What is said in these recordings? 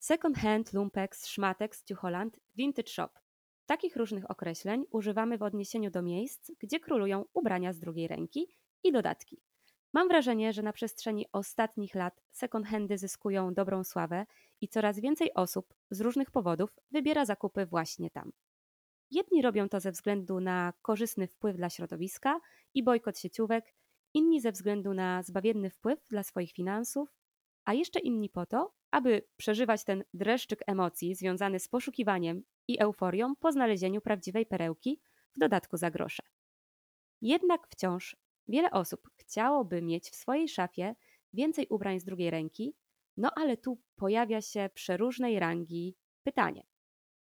second hand, lumpex, szmatex, ciucholand, vintage shop. Takich różnych określeń używamy w odniesieniu do miejsc, gdzie królują ubrania z drugiej ręki i dodatki. Mam wrażenie, że na przestrzeni ostatnich lat second handy zyskują dobrą sławę i coraz więcej osób z różnych powodów wybiera zakupy właśnie tam. Jedni robią to ze względu na korzystny wpływ dla środowiska i bojkot sieciówek, inni ze względu na zbawienny wpływ dla swoich finansów, a jeszcze inni po to, aby przeżywać ten dreszczyk emocji związany z poszukiwaniem i euforią po znalezieniu prawdziwej perełki, w dodatku za grosze. Jednak wciąż wiele osób chciałoby mieć w swojej szafie więcej ubrań z drugiej ręki, no ale tu pojawia się przeróżnej rangi pytanie: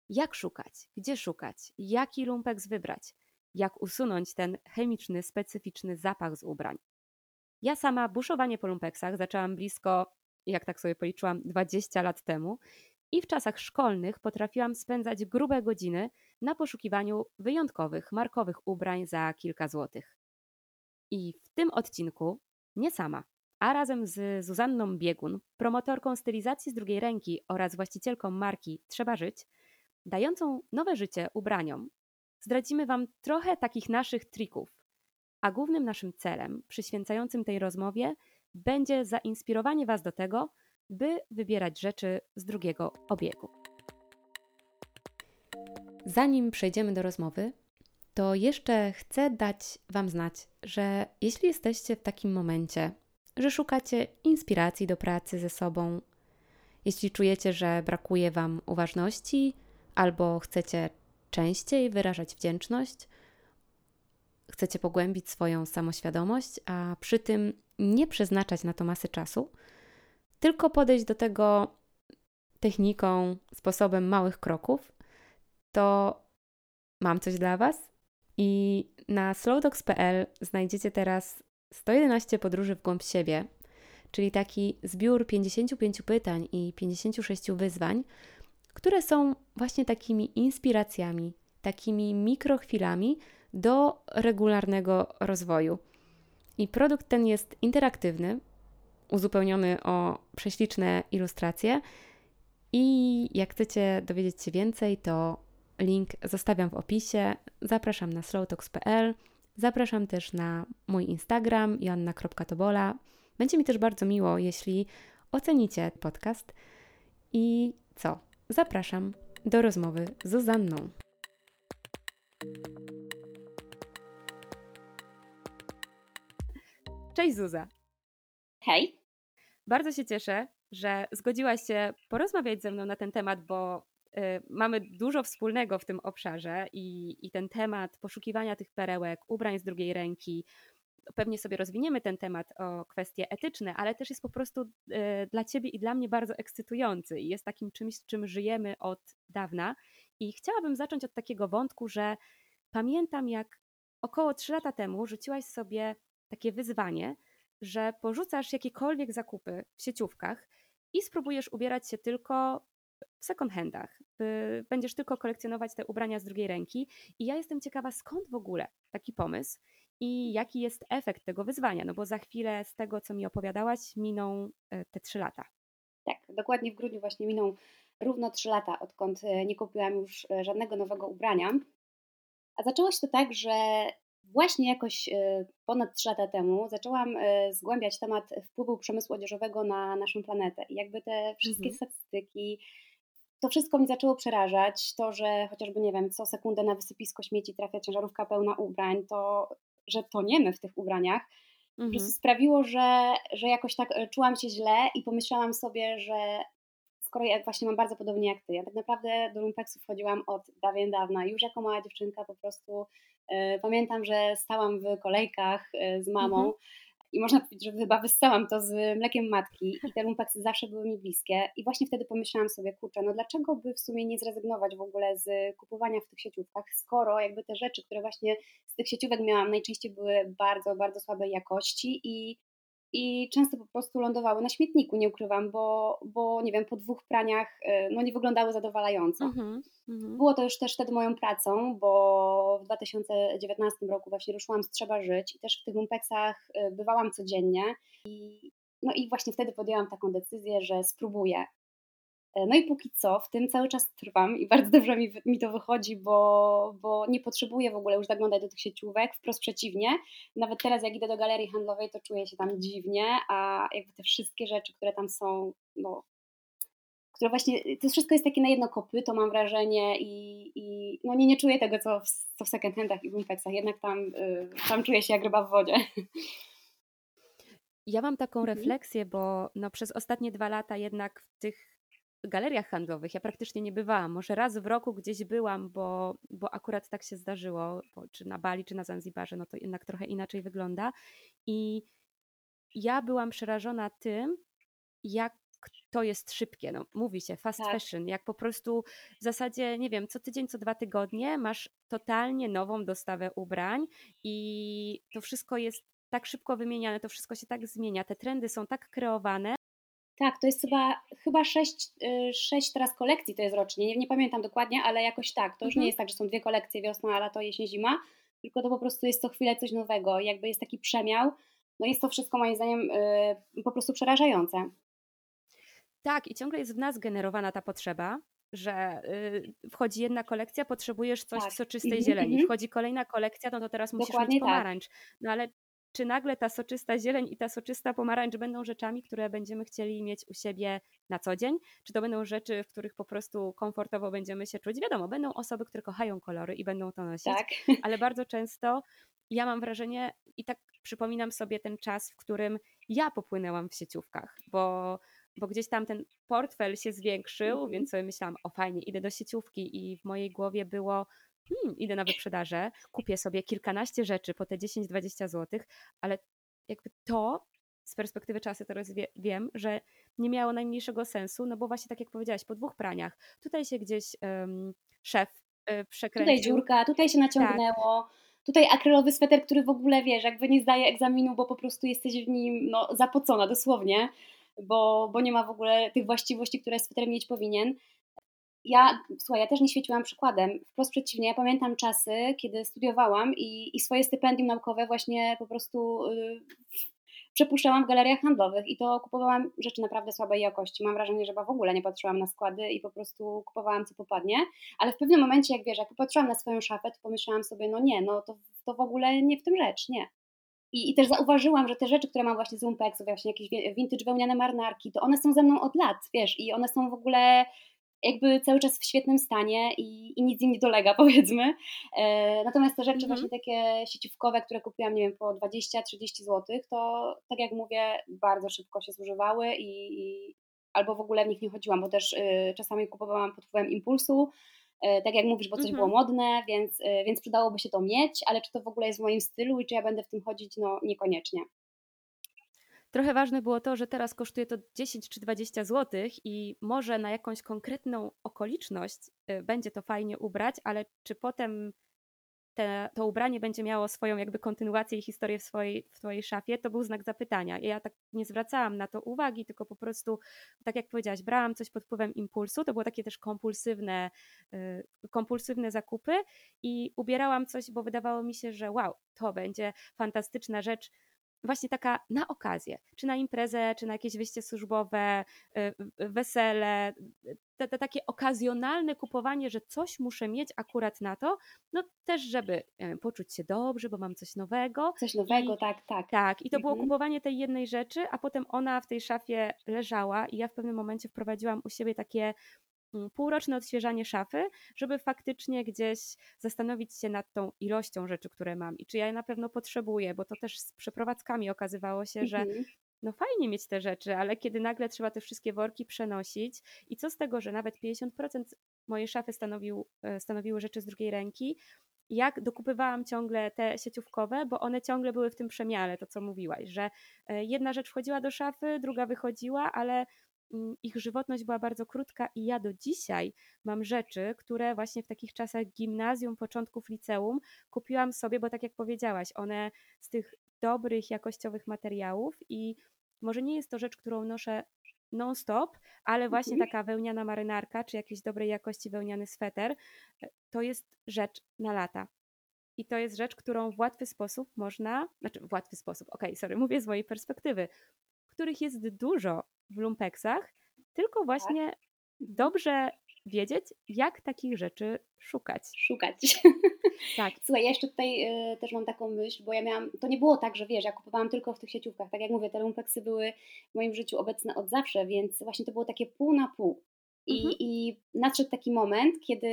jak szukać, gdzie szukać, jaki lumpeks wybrać, jak usunąć ten chemiczny, specyficzny zapach z ubrań. Ja sama buszowanie po lumpeksach zaczęłam blisko, jak tak sobie policzyłam, 20 lat temu i w czasach szkolnych potrafiłam spędzać grube godziny na poszukiwaniu wyjątkowych, markowych ubrań za kilka złotych. I w tym odcinku nie sama, a razem z Zuzanną Biegun, promotorką stylizacji z drugiej ręki oraz właścicielką marki Trzeba Żyć, dającą nowe życie ubraniom, zdradzimy Wam trochę takich naszych trików. A głównym naszym celem, przyświęcającym tej rozmowie, będzie zainspirowanie Was do tego, by wybierać rzeczy z drugiego obiegu. Zanim przejdziemy do rozmowy, to jeszcze chcę dać Wam znać, że jeśli jesteście w takim momencie, że szukacie inspiracji do pracy ze sobą, jeśli czujecie, że brakuje Wam uważności, albo chcecie częściej wyrażać wdzięczność, chcecie pogłębić swoją samoświadomość, a przy tym nie przeznaczać na to masy czasu, tylko podejść do tego techniką, sposobem małych kroków, to mam coś dla Was. I na slowdogs.pl znajdziecie teraz 111 podróży w głąb siebie, czyli taki zbiór 55 pytań i 56 wyzwań, które są właśnie takimi inspiracjami, takimi mikrochwilami do regularnego rozwoju. I produkt ten jest interaktywny, uzupełniony o prześliczne ilustracje. I jak chcecie dowiedzieć się więcej, to link zostawiam w opisie. Zapraszam na slowtalks.pl. Zapraszam też na mój Instagram joanna.tobola. Będzie mi też bardzo miło, jeśli ocenicie podcast. I co? Zapraszam do rozmowy z Zuzanną. Cześć Zuza. Hej. Bardzo się cieszę, że zgodziłaś się porozmawiać ze mną na ten temat, bo y, mamy dużo wspólnego w tym obszarze i, i ten temat poszukiwania tych perełek, ubrań z drugiej ręki, pewnie sobie rozwiniemy ten temat o kwestie etyczne, ale też jest po prostu e, dla Ciebie i dla mnie bardzo ekscytujący i jest takim czymś, czym żyjemy od dawna. I chciałabym zacząć od takiego wątku, że pamiętam, jak około 3 lata temu rzuciłaś sobie takie wyzwanie, że porzucasz jakiekolwiek zakupy w sieciówkach i spróbujesz ubierać się tylko w second handach. Będziesz tylko kolekcjonować te ubrania z drugiej ręki. I ja jestem ciekawa, skąd w ogóle taki pomysł i jaki jest efekt tego wyzwania, no bo za chwilę z tego, co mi opowiadałaś, miną e, te trzy lata. Tak, dokładnie w grudniu właśnie miną równo trzy lata, odkąd e, nie kupiłam już e, żadnego nowego ubrania. A zaczęło się to tak, że właśnie jakoś ponad trzy lata temu zaczęłam zgłębiać temat wpływu przemysłu odzieżowego na naszą planetę. I jakby te wszystkie mhm. statystyki, to wszystko mi zaczęło przerażać. To, że chociażby, nie wiem, co sekundę na wysypisko śmieci trafia ciężarówka pełna ubrań, to że toniemy w tych ubraniach, mhm. sprawiło, że, że jakoś tak e, czułam się źle i pomyślałam sobie, że skoro ja właśnie mam bardzo podobnie jak ty, ja tak naprawdę do lumpeksu wchodziłam od dawien dawna, już jako mała dziewczynka po prostu y, pamiętam, że stałam w kolejkach y, z mamą mhm. i można powiedzieć, że chyba wyssałam to z mlekiem matki i te lumpeksy zawsze były mi bliskie. I właśnie wtedy pomyślałam sobie, kurczę, no dlaczego by w sumie nie zrezygnować w ogóle z kupowania w tych sieciówkach, skoro jakby te rzeczy, które właśnie z tych sieciówek miałam, najczęściej były bardzo, bardzo słabej jakości i i często po prostu lądowały na śmietniku, nie ukrywam, bo, bo nie wiem, po dwóch praniach y, no, nie wyglądały zadowalająco. Mm -hmm. Było to już też wtedy moją pracą, bo w 2019 roku właśnie ruszyłam z Trzeba Żyć i też w tych lumpeksach y, bywałam codziennie i, no i właśnie wtedy podjęłam taką decyzję, że spróbuję E, no i póki co w tym cały czas trwam i bardzo dobrze mi, mi to wychodzi, bo, bo nie potrzebuję w ogóle już zaglądać do tych sieciówek, wprost przeciwnie. Nawet teraz jak idę do galerii handlowej, to czuję się tam dziwnie, a jakby te wszystkie rzeczy, które tam są, no, które właśnie, to wszystko jest takie na jedno kopyto, mam wrażenie i, i no nie, nie czuję tego, co w, co w second handach i w impexach, jednak tam, y, tam czuję się jak ryba w wodzie. Ja mam taką mhm. refleksję, bo no przez ostatnie dwa lata jednak w tych galeriach handlowych ja praktycznie nie bywałam. Może raz w roku gdzieś byłam, bo, bo akurat tak się zdarzyło, bo, czy na Bali, czy na Zanzibarze, no to jednak trochę inaczej wygląda. I ja byłam przerażona tym, jak to jest szybkie. No, mówi się fast tak. fashion, jak po prostu w zasadzie, nie wiem, co tydzień, co dwa tygodnie masz totalnie nową dostawę ubrań i to wszystko jest tak szybko wymieniane, to wszystko się tak zmienia, te trendy są tak kreowane, tak, to jest chyba, chyba sześć, y, sześć teraz kolekcji to jest rocznie, nie, nie pamiętam dokładnie, ale jakoś tak. To już mhm. nie jest tak, że są dwie kolekcje, wiosna, lato, jesień, zima, tylko to po prostu jest co chwilę coś nowego, jakby jest taki przemiał. No jest to wszystko moim zdaniem yy, po prostu przerażające. Tak, i ciągle jest w nas generowana ta potrzeba, że y, wchodzi jedna kolekcja, potrzebujesz coś tak. w soczystej mm -hmm. zieleni. Wchodzi kolejna kolekcja, no to teraz musisz Dokładnie mieć tak. pomarańcz. Tak. No ale czy nagle ta soczysta zieleń i ta soczysta pomarańcz będą rzeczami, które będziemy chcieli mieć u siebie na co dzień? Czy to będą rzeczy, w których po prostu komfortowo będziemy się czuć? Wiadomo, będą osoby, które kochają kolory i będą to nosić, tak. ale bardzo często ja mam wrażenie i tak przypominam sobie ten czas, w którym ja popłynęłam w sieciówkach, bo bo gdzieś tam ten portfel się zwiększył, -hmm. więc sobie myślałam, o fajnie, idę do sieciówki i w mojej głowie było, hmm, idę na wyprzedażę, kupię sobie kilkanaście rzeczy po te 10-20 zł, ale jakby to z perspektywy czasu teraz wie, wiem, że nie miało najmniejszego sensu, no bo właśnie tak jak powiedziałaś, po dwóch praniach, tutaj się gdzieś um, szef y, przekręcił. Tutaj dziurka, tutaj się naciągnęło. Tak. Tutaj akrylowy sweter, który w ogóle wiesz, jakby nie zdaje egzaminu, bo po prostu jesteś w nim no, zapocona dosłownie, bo, bo nie ma w ogóle tych właściwości, które sweter mieć powinien ja, słuchaj, ja też nie świeciłam przykładem. Wprost przeciwnie, ja pamiętam czasy, kiedy studiowałam i, i swoje stypendium naukowe właśnie po prostu yy, przepuszczałam w galeriach handlowych i to kupowałam rzeczy naprawdę słabej jakości. Mam wrażenie, że chyba w ogóle nie patrzyłam na składy i po prostu kupowałam co popadnie, ale w pewnym momencie, jak wiesz, jak popatrzyłam na swoją szafę, to pomyślałam sobie, no nie, no to, to w ogóle nie w tym rzecz, nie. I, I, też zauważyłam, że te rzeczy, które mam właśnie z Lumpexu, właśnie jakieś vintage wełniane marynarki, to one są ze mną od lat, wiesz, i one są w ogóle jakby cały czas w świetnym stanie i, i nic im nie dolega, powiedzmy. E, natomiast te rzeczy mhm. właśnie takie sieciówkowe, które kupiłam, nie wiem, po 20-30 zł, to tak jak mówię, bardzo szybko się zużywały i, i albo w ogóle w nich nie chodziłam, bo też y, czasami kupowałam pod wpływem impulsu, y, tak jak mówisz, bo coś mhm. było modne, więc, y, więc przydałoby się to mieć, ale czy to w ogóle jest w moim stylu i czy ja będę w tym chodzić, no niekoniecznie. Trochę ważne było to, że teraz kosztuje to 10 czy 20 zł i może na jakąś konkretną okoliczność y, będzie to fajnie ubrać, ale czy potem te, to ubranie będzie miało swoją jakby kontynuację i historię w swojej, w twojej szafie, to był znak zapytania. I ja tak nie zwracałam na to uwagi, tylko po prostu, tak jak powiedziałaś, brałam coś pod wpływem impulsu, to było takie też kompulsywne, y, kompulsywne zakupy i ubierałam coś, bo wydawało mi się, że wow, to będzie fantastyczna rzecz, właśnie taka na okazję, czy na imprezę, czy na jakieś wyjście służbowe, y, wesele, te, te, takie okazjonalne kupowanie, że coś muszę mieć akurat na to, no też, żeby poczuć się dobrze, bo mam coś nowego. Coś nowego, I, tak, tak. Tak, i to mhm. było kupowanie tej jednej rzeczy, a potem ona w tej szafie leżała i ja w pewnym momencie wprowadziłam u siebie takie półroczne odświeżanie szafy, żeby faktycznie gdzieś zastanowić się nad tą ilością rzeczy, które mam i czy ja je na pewno potrzebuję, bo to też z przeprowadzkami okazywało się, że mhm. no fajnie mieć te rzeczy, ale kiedy nagle trzeba te wszystkie worki przenosić i co z tego, że nawet 50% mojej szafy stanowił, e, stanowiły rzeczy z drugiej ręki, jak dokupywałam ciągle te sieciówkowe, bo one ciągle były w tym przemiale, to co mówiłaś, że e, jedna rzecz wchodziła do szafy, druga wychodziła, ale ich żywotność była bardzo krótka i ja do dzisiaj mam rzeczy, które właśnie w takich czasach gimnazjum, początków liceum kupiłam sobie, bo tak jak powiedziałaś, one z tych dobrych, jakościowych materiałów i może nie jest to rzecz, którą noszę non-stop, ale właśnie mhm. taka wełniana marynarka, czy jakiejś dobrej jakości wełniany sweter, e, to jest rzecz na lata. I to jest rzecz, którą w łatwy sposób można, znaczy w łatwy sposób, okej, okay, sorry, mówię z mojej perspektywy, których jest dużo w lumpeksach, tylko tak. właśnie dobrze wiedzieć, jak takich rzeczy szukać. Szukać. Tak. Słuchaj, ja jeszcze tutaj y, też mam taką myśl, bo ja miałam, to nie było tak, że wiesz, ja kupowałam tylko w tych sieciówkach, tak jak mówię, te lumpeksy były w moim życiu obecne od zawsze, więc właśnie to było takie pół na pół. I, Mhm. I nadszedł taki moment, kiedy,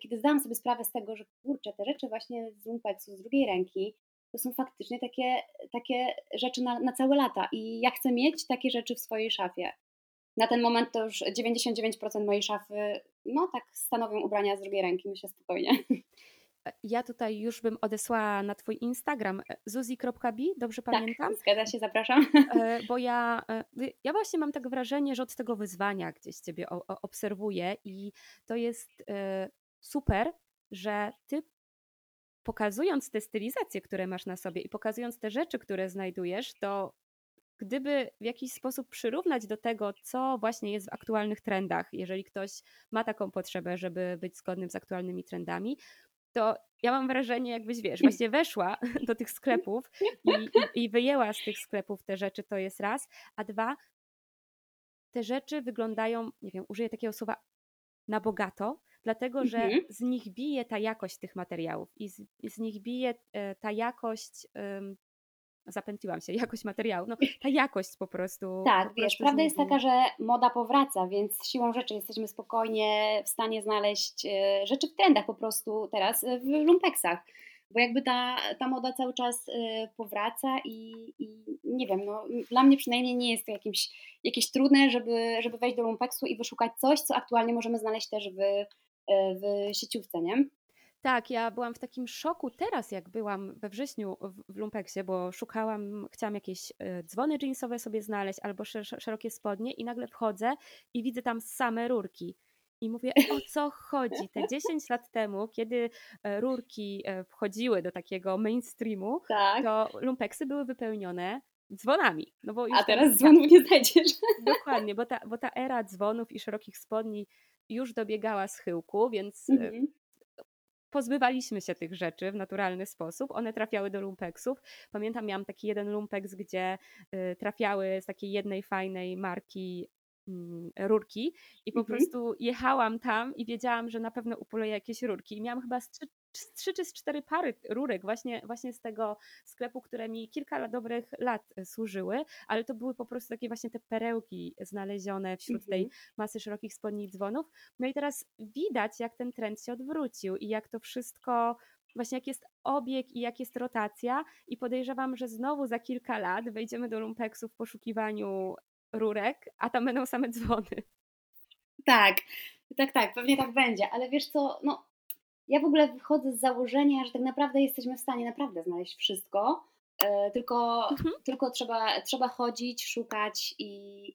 kiedy zdałam sobie sprawę z tego, że kurczę, te rzeczy właśnie z lumpeksu, z drugiej ręki, to są faktycznie takie, takie rzeczy na, na całe lata i ja chcę mieć takie rzeczy w swojej szafie. Na ten moment to już 99% mojej szafy, no tak stanowią ubrania z drugiej ręki, myślę spokojnie. Ja tutaj już bym odesłała na Twój Instagram e, zuzi.bi, dobrze pamiętam? Tak, zgadza się, zapraszam. E, Bo ja, e, ja właśnie mam tak wrażenie, że od tego wyzwania gdzieś Ciebie obserwuję i to jest e, super, że Ty pokazując te stylizacje, które masz na sobie i pokazując te rzeczy, które znajdujesz, to gdyby w jakiś sposób przyrównać do tego, co właśnie jest w aktualnych trendach, jeżeli ktoś ma taką potrzebę, żeby być zgodnym z aktualnymi trendami, to ja mam wrażenie, jakbyś wiesz, właśnie weszła do tych sklepów i, i, i wyjęła z tych sklepów te rzeczy, to jest raz, a dwa, te rzeczy wyglądają, nie wiem, użyję takiego słowa na bogato, dlatego że Mhm. z nich bije ta jakość tych materiałów i z, z nich bije e, ta jakość, em, zapętliłam się, jakość materiału, no ta jakość po prostu. Tak, po wiesz, prostu z prawda jest taka, że moda powraca, więc siłą rzeczy jesteśmy spokojnie w stanie znaleźć e, rzeczy w trendach po prostu teraz e, w lumpeksach. Bo jakby ta, ta moda cały czas powraca i, i nie wiem, no, dla mnie przynajmniej nie jest to jakimś, jakieś trudne, żeby, żeby wejść do lumpeksu i wyszukać coś, co aktualnie możemy znaleźć też w, w sieciówce, nie? Tak, ja byłam w takim szoku teraz, jak byłam we wrześniu w, Lumpeksie, bo szukałam, chciałam jakieś e, dzwony jeansowe sobie znaleźć albo sze- szerokie spodnie i nagle wchodzę i widzę tam same rurki. I mówię, o co chodzi? Te 10 lat temu, kiedy e, rurki e, wchodziły do takiego mainstreamu, Tak. to lumpeksy były wypełnione dzwonami. No bo już A teraz dzwonów nie znajdziesz. Dokładnie, bo ta, bo ta era dzwonów i szerokich spodni już dobiegała schyłku, więc e, Mhm. pozbywaliśmy się tych rzeczy w naturalny sposób. One trafiały do lumpeksów. Pamiętam, miałam taki jeden lumpeks, gdzie y, trafiały z takiej jednej fajnej marki mm, rurki i po Mhm. prostu jechałam tam i wiedziałam, że na pewno upoluję jakieś rurki. I miałam chyba z trzy, z trzy czy cztery pary rurek właśnie, właśnie z tego sklepu, które mi kilka dobrych lat y, służyły, ale to były po prostu takie właśnie te perełki znalezione wśród tej Mhm. masy szerokich spodni i dzwonów. No i teraz widać, jak ten trend się odwrócił i jak to wszystko, właśnie jak jest obieg i jak jest rotacja. I podejrzewam, że znowu za kilka lat wejdziemy do lumpeksu w poszukiwaniu rurek, a tam będą same dzwony. Tak, tak, tak, pewnie tak będzie, ale wiesz co, no ja w ogóle wychodzę z założenia, że tak naprawdę jesteśmy w stanie naprawdę znaleźć wszystko, e, tylko, Mhm. tylko trzeba, trzeba chodzić, szukać i,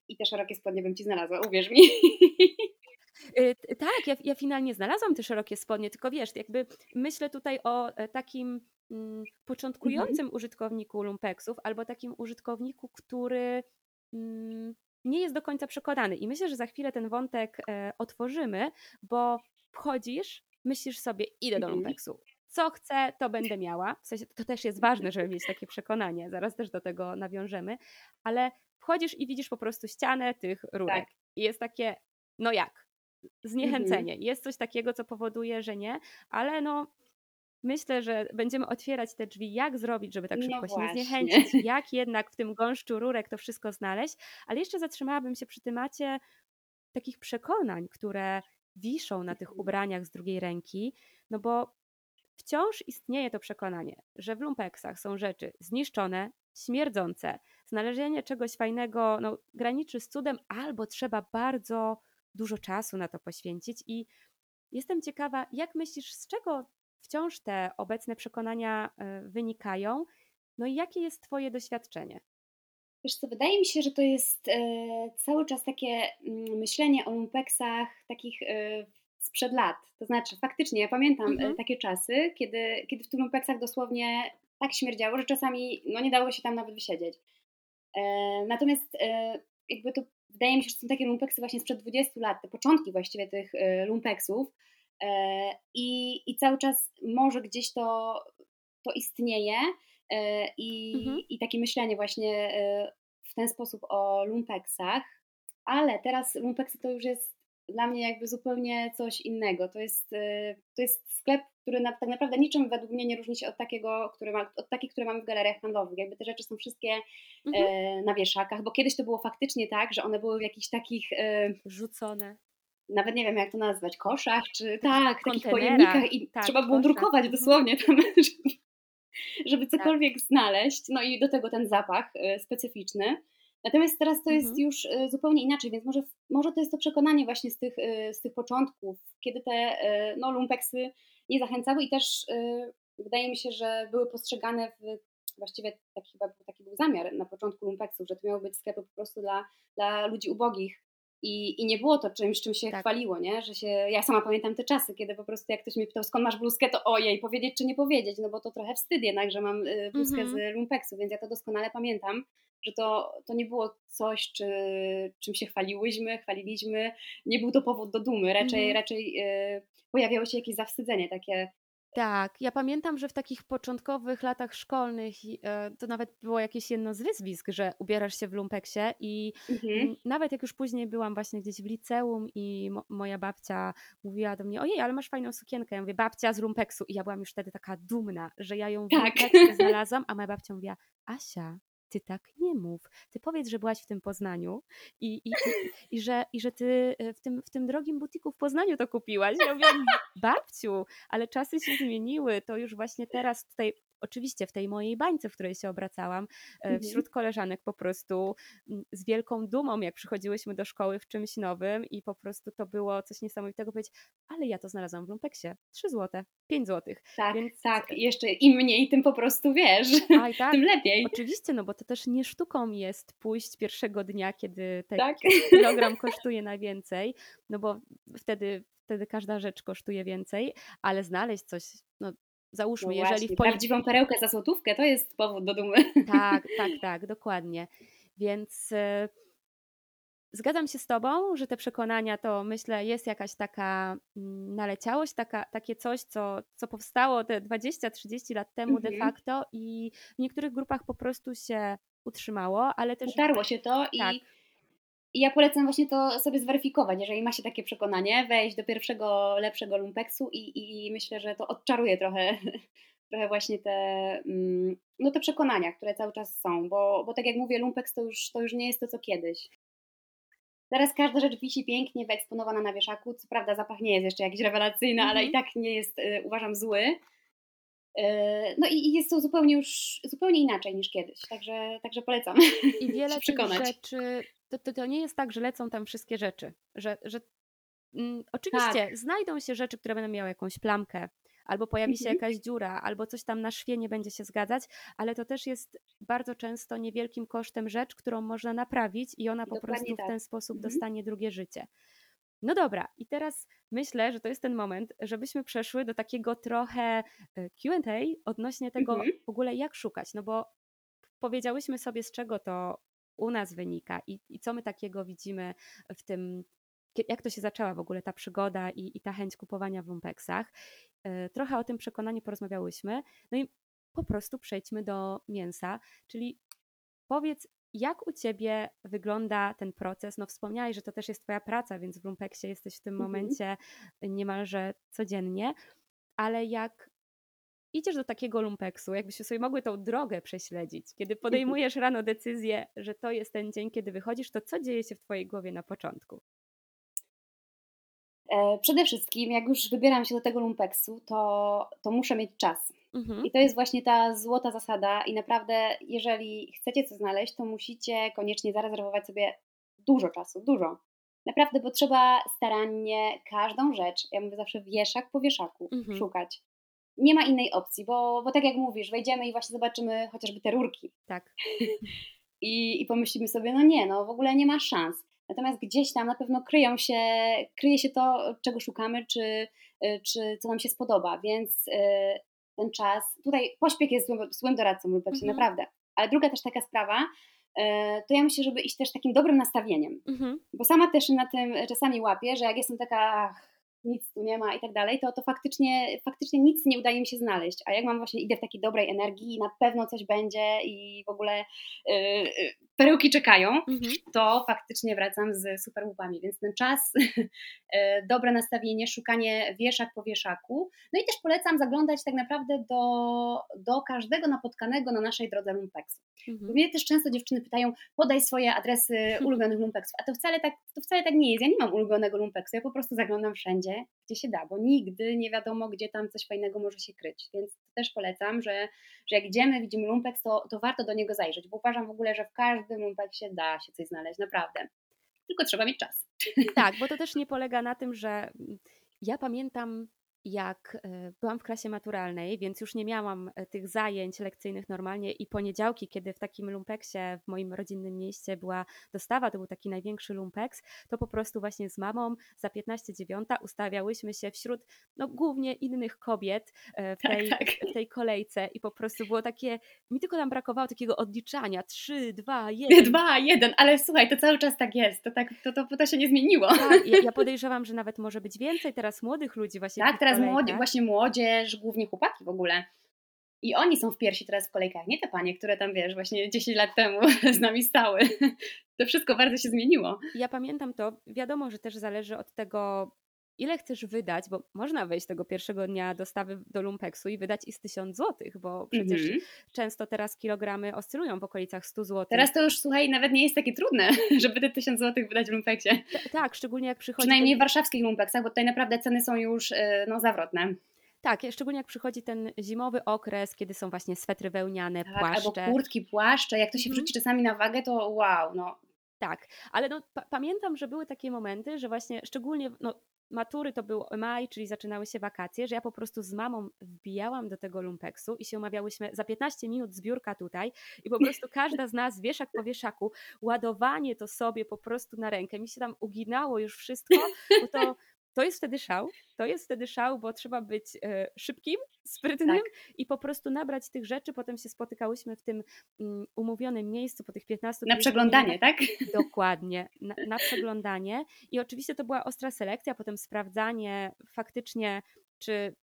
i te szerokie spodnie bym Ci znalazła, uwierz mi. T- Tak, ja, ja finalnie znalazłam te szerokie spodnie, tylko wiesz, jakby myślę tutaj o e, takim mm, początkującym użytkowniku lumpeksów albo takim użytkowniku, który mm, nie jest do końca przekonany. I myślę, że za chwilę ten wątek e, otworzymy, bo wchodzisz, myślisz sobie, idę do Mhm. lumpeksu. Co chcę, to będę miała. W sensie, to też jest ważne, żeby mieć takie przekonanie. Zaraz też do tego nawiążemy. Ale wchodzisz i widzisz po prostu ścianę tych rurek. I jest takie, no jak? Zniechęcenie. Jest coś takiego, co powoduje, że nie, ale no myślę, że będziemy otwierać te drzwi, jak zrobić, żeby tak No szybko się nie zniechęcić, jak jednak w tym gąszczu rurek to wszystko znaleźć, ale jeszcze zatrzymałabym się przy temacie takich przekonań, które wiszą na tych Mhm. ubraniach z drugiej ręki, no bo wciąż istnieje to przekonanie, że w lumpeksach są rzeczy zniszczone, śmierdzące, znalezienie czegoś fajnego no, graniczy z cudem, albo trzeba bardzo dużo czasu na to poświęcić i jestem ciekawa, jak myślisz, z czego wciąż te obecne przekonania y, wynikają, no i jakie jest twoje doświadczenie? Wiesz co, wydaje mi się, że to jest e, cały czas takie mm, myślenie o lumpeksach takich e, sprzed lat. To znaczy, faktycznie, ja pamiętam Mhm. e, takie czasy, kiedy, kiedy w tych lumpeksach dosłownie tak śmierdziało, że czasami no, nie dało się tam nawet wysiedzieć. Natomiast jakby to wydaje mi się, że są takie lumpeksy właśnie sprzed 20 lat, te początki właściwie tych lumpeksów i, i cały czas może gdzieś to, to istnieje i, Mhm. i takie myślenie właśnie e, w ten sposób o lumpeksach, ale teraz lumpeksy to już jest dla mnie jakby zupełnie coś innego. To jest, y, to jest sklep, który na, tak naprawdę niczym według mnie nie różni się od takiego, który ma, od takich, które mamy w galeriach handlowych. Jakby te rzeczy są wszystkie mhm. e, na wieszakach, bo kiedyś to było faktycznie tak, że one były w jakichś takich... E, Rzucone nawet nie wiem jak to nazwać, koszach, czy tak, takich pojemnikach i tak, trzeba było koszach. drukować mhm. dosłownie tam, żeby, żeby cokolwiek tak. znaleźć. No i do tego ten zapach e, specyficzny. Natomiast teraz to jest mhm. już y, zupełnie inaczej, więc może, może to jest to przekonanie właśnie z tych, y, z tych początków, kiedy te no, lumpeksy nie zachęcały i też wydaje mi się, że były postrzegane w właściwie taki, chyba taki był zamiar na początku lumpeksów, że to miały być sklepy po prostu dla, dla ludzi ubogich, i, I nie było to czymś, czym się tak. chwaliło, nie? Że się, ja sama pamiętam te czasy, kiedy po prostu jak ktoś mnie pytał, skąd masz bluzkę, to ojej, powiedzieć czy nie powiedzieć, no bo to trochę wstyd jednak, że mam bluzkę mm -hmm. z lumpeksu, więc ja to doskonale pamiętam że to, to nie było coś, czy, czym się chwaliłyśmy, chwaliliśmy, nie był to powód do dumy, raczej, mhm. raczej y, pojawiało się jakieś zawstydzenie takie. Tak, ja pamiętam, że w takich początkowych latach szkolnych e, to nawet było jakieś jedno z wyzwisk, że ubierasz się w lumpeksie i mhm. nawet jak już później byłam właśnie gdzieś w liceum i mo moja babcia mówiła do mnie, ojej, ale masz fajną sukienkę. Ja mówię, babcia z lumpeksu i ja byłam już wtedy taka dumna, że ja ją w tak. lumpeksie znalazłam, a moja babcia mówiła, Asia, ty tak nie mów. Ty powiedz, że byłaś w tym Poznaniu i, i, i, i, że, i że ty e, w tym, w tym drogim butiku w Poznaniu to kupiłaś. Ja mówię, babciu, ale czasy się zmieniły, to już właśnie teraz tutaj oczywiście w tej mojej bańce, w której się obracałam, e, mhm. wśród koleżanek po prostu z wielką dumą, jak przychodziłyśmy do szkoły w czymś nowym i po prostu to było coś niesamowitego powiedzieć, ale ja to znalazłam w lumpeksie, 3 złote, 5 złotych. Tak, Więc... tak, jeszcze im mniej, tym po prostu wiesz, Aj, tak, tym lepiej. Oczywiście, no bo to też nie sztuką jest pójść pierwszego dnia, kiedy ten tak. kilogram kosztuje najwięcej, no bo wtedy wtedy każda rzecz kosztuje więcej, ale znaleźć coś no, Załóżmy, no jeżeli w Prawdziwą perełkę za złotówkę to jest powód do dumy. Tak, tak, tak, dokładnie. Więc y, zgadzam się z Tobą, że te przekonania to myślę jest jakaś taka mm, naleciałość, taka, takie coś, co, co powstało te 20-30 lat temu mhm. de facto i w niektórych grupach po prostu się utrzymało, ale też. Utarło się to tak. i i ja polecam właśnie to sobie zweryfikować, jeżeli ma się takie przekonanie, wejść do pierwszego lepszego lumpeksu i, i, myślę, że to odczaruje trochę, trochę właśnie te, mm, no te przekonania, które cały czas są, bo, bo tak jak mówię, lumpeks to już, to już nie jest to, co kiedyś. Teraz każda rzecz wisi pięknie wyeksponowana na wieszaku. Co prawda zapach nie jest jeszcze jakiś rewelacyjny, mm -hmm. ale i mhm. tak nie jest, y, uważam, zły. Y, no i jest to zupełnie już zupełnie inaczej niż kiedyś, także, także polecam. I wiele tych rzeczy to, to, to nie jest tak, że lecą tam wszystkie rzeczy. Że, że mm, oczywiście tak. znajdą się rzeczy, które będą miały jakąś plamkę, albo pojawi się mhm. jakaś dziura, albo coś tam na szwie nie będzie się zgadzać, ale to też jest bardzo często niewielkim kosztem rzecz, którą można naprawić i ona po Dokładnie prostu tak. w ten sposób mhm. dostanie drugie życie. No dobra, i teraz myślę, że to jest ten moment, żebyśmy przeszły do takiego trochę e, QA odnośnie tego mhm. w ogóle, jak szukać. No bo powiedziałyśmy sobie, z czego to u nas wynika i, i co my takiego widzimy w tym, jak to się zaczęła w ogóle ta przygoda i, i ta chęć kupowania w lumpeksach. E, trochę o tym przekonaniu porozmawiałyśmy. No i po prostu przejdźmy do mięsa, czyli powiedz, jak u Ciebie wygląda ten proces? No wspomniałeś, że to też jest Twoja praca, więc w lumpeksie jesteś w tym mhm. momencie niemalże codziennie, ale jak idziesz do takiego lumpeksu, jakbyśmy sobie mogły tą drogę prześledzić, kiedy podejmujesz rano decyzję, że to jest ten dzień, kiedy wychodzisz, to co dzieje się w Twojej głowie na początku? E, przede wszystkim, jak już wybieram się do tego lumpeksu, to, to muszę mieć czas. Mhm. I to jest właśnie ta złota zasada. I naprawdę, jeżeli chcecie coś znaleźć, to musicie koniecznie zarezerwować sobie dużo czasu, dużo. Naprawdę, bo trzeba starannie każdą rzecz, ja mówię zawsze wieszak po wieszaku, mhm. szukać nie ma innej opcji, bo, bo tak jak mówisz, wejdziemy i właśnie zobaczymy chociażby te rurki. Tak. I, I pomyślimy sobie, no nie, no w ogóle nie ma szans. Natomiast gdzieś tam na pewno kryją się, kryje się to, czego szukamy, czy, y, czy co nam się spodoba, więc y, ten czas, tutaj pośpiech jest złym, złym doradcą lub mhm. naprawdę. Ale druga też taka sprawa, y, to ja myślę, żeby iść też takim dobrym nastawieniem. Mhm. Bo sama też na tym czasami łapię, że jak jestem taka, nic tu nie ma i tak dalej, to, to faktycznie, faktycznie nic nie udaje mi się znaleźć. A jak mam właśnie, idę w takiej dobrej energii i na pewno coś będzie i w ogóle yy, perełki czekają, mhm. to faktycznie wracam z super łupami. Więc ten czas, yy, dobre nastawienie, szukanie wieszak po wieszaku. No i też polecam zaglądać tak naprawdę do, do każdego napotkanego na naszej drodze lumpeksu. Mhm. Mnie też często dziewczyny pytają, podaj swoje adresy ulubionych lumpeksów, a to wcale, tak, to wcale tak nie jest. Ja nie mam ulubionego lumpeksu, ja po prostu zaglądam wszędzie, gdzie się da, bo nigdy nie wiadomo, gdzie tam coś fajnego może się kryć. Więc też polecam, że, że jak idziemy, widzimy lumpeks, to, to warto do niego zajrzeć, bo uważam w ogóle, że w każdym lumpeksie da się coś znaleźć, naprawdę. Tylko trzeba mieć czas. Tak, bo to też nie polega na tym, że ja pamiętam jak e, byłam w klasie maturalnej, więc już nie miałam e, tych zajęć lekcyjnych normalnie i poniedziałki, kiedy w takim lumpeksie w moim rodzinnym mieście była dostawa, to był taki największy lumpeks, to po prostu właśnie z mamą za 15.09 ustawiałyśmy się wśród no, głównie innych kobiet e, w tak, tej, tak, tak. w tej kolejce i po prostu było takie, mi tylko tam brakowało takiego odliczania, 3, 2, 1. 2, 1, ale słuchaj, to cały czas tak jest, to, tak, to, to, to się nie zmieniło. Tak, ja, ja podejrzewam, że nawet może być więcej teraz młodych ludzi właśnie tak, teraz teraz młodzi, właśnie młodzież, głównie chłopaki w ogóle. I oni są w piersi teraz w kolejkach, nie te panie, które tam, wiesz, właśnie 10 lat temu z nami stały. To wszystko bardzo się zmieniło. Ja pamiętam to. Wiadomo, że też zależy od tego, ile chcesz wydać, bo można wejść tego pierwszego dnia dostawy do lumpeksu i wydać i z 1000 złotych, bo przecież mm -hmm. często teraz kilogramy oscylują w okolicach 100 złotych. Teraz to już, słuchaj, nawet nie jest takie trudne, żeby te 1000 złotych wydać w lumpeksie. T tak, szczególnie jak przychodzi... Przynajmniej w warszawskich lumpeksach, bo tutaj naprawdę ceny są już y, no, zawrotne. Tak, szczególnie jak przychodzi ten zimowy okres, kiedy są właśnie swetry wełniane, tak, płaszcze. Albo kurtki, płaszcze. Jak to się mhm. wrzuci czasami na wagę, to wow, no. Tak, ale no, pamiętam, że były takie momenty, że właśnie szczególnie no, matury to był maj, czyli zaczynały się wakacje, że ja po prostu z mamą wbijałam do tego lumpeksu i się umawiałyśmy za 15 minut zbiórka tutaj i po prostu każda z nas wieszak po wieszaku, ładowanie to sobie po prostu na rękę. Mi się tam uginało już wszystko, bo to to jest wtedy szał. To jest wtedy szał, bo trzeba być e, szybkim, sprytnym tak. i po prostu nabrać tych rzeczy. Potem się spotykałyśmy w tym um, umówionym miejscu po tych 15 Na przeglądanie, tak? Dokładnie, na, na przeglądanie. I oczywiście to była ostra selekcja, potem sprawdzanie faktycznie, czy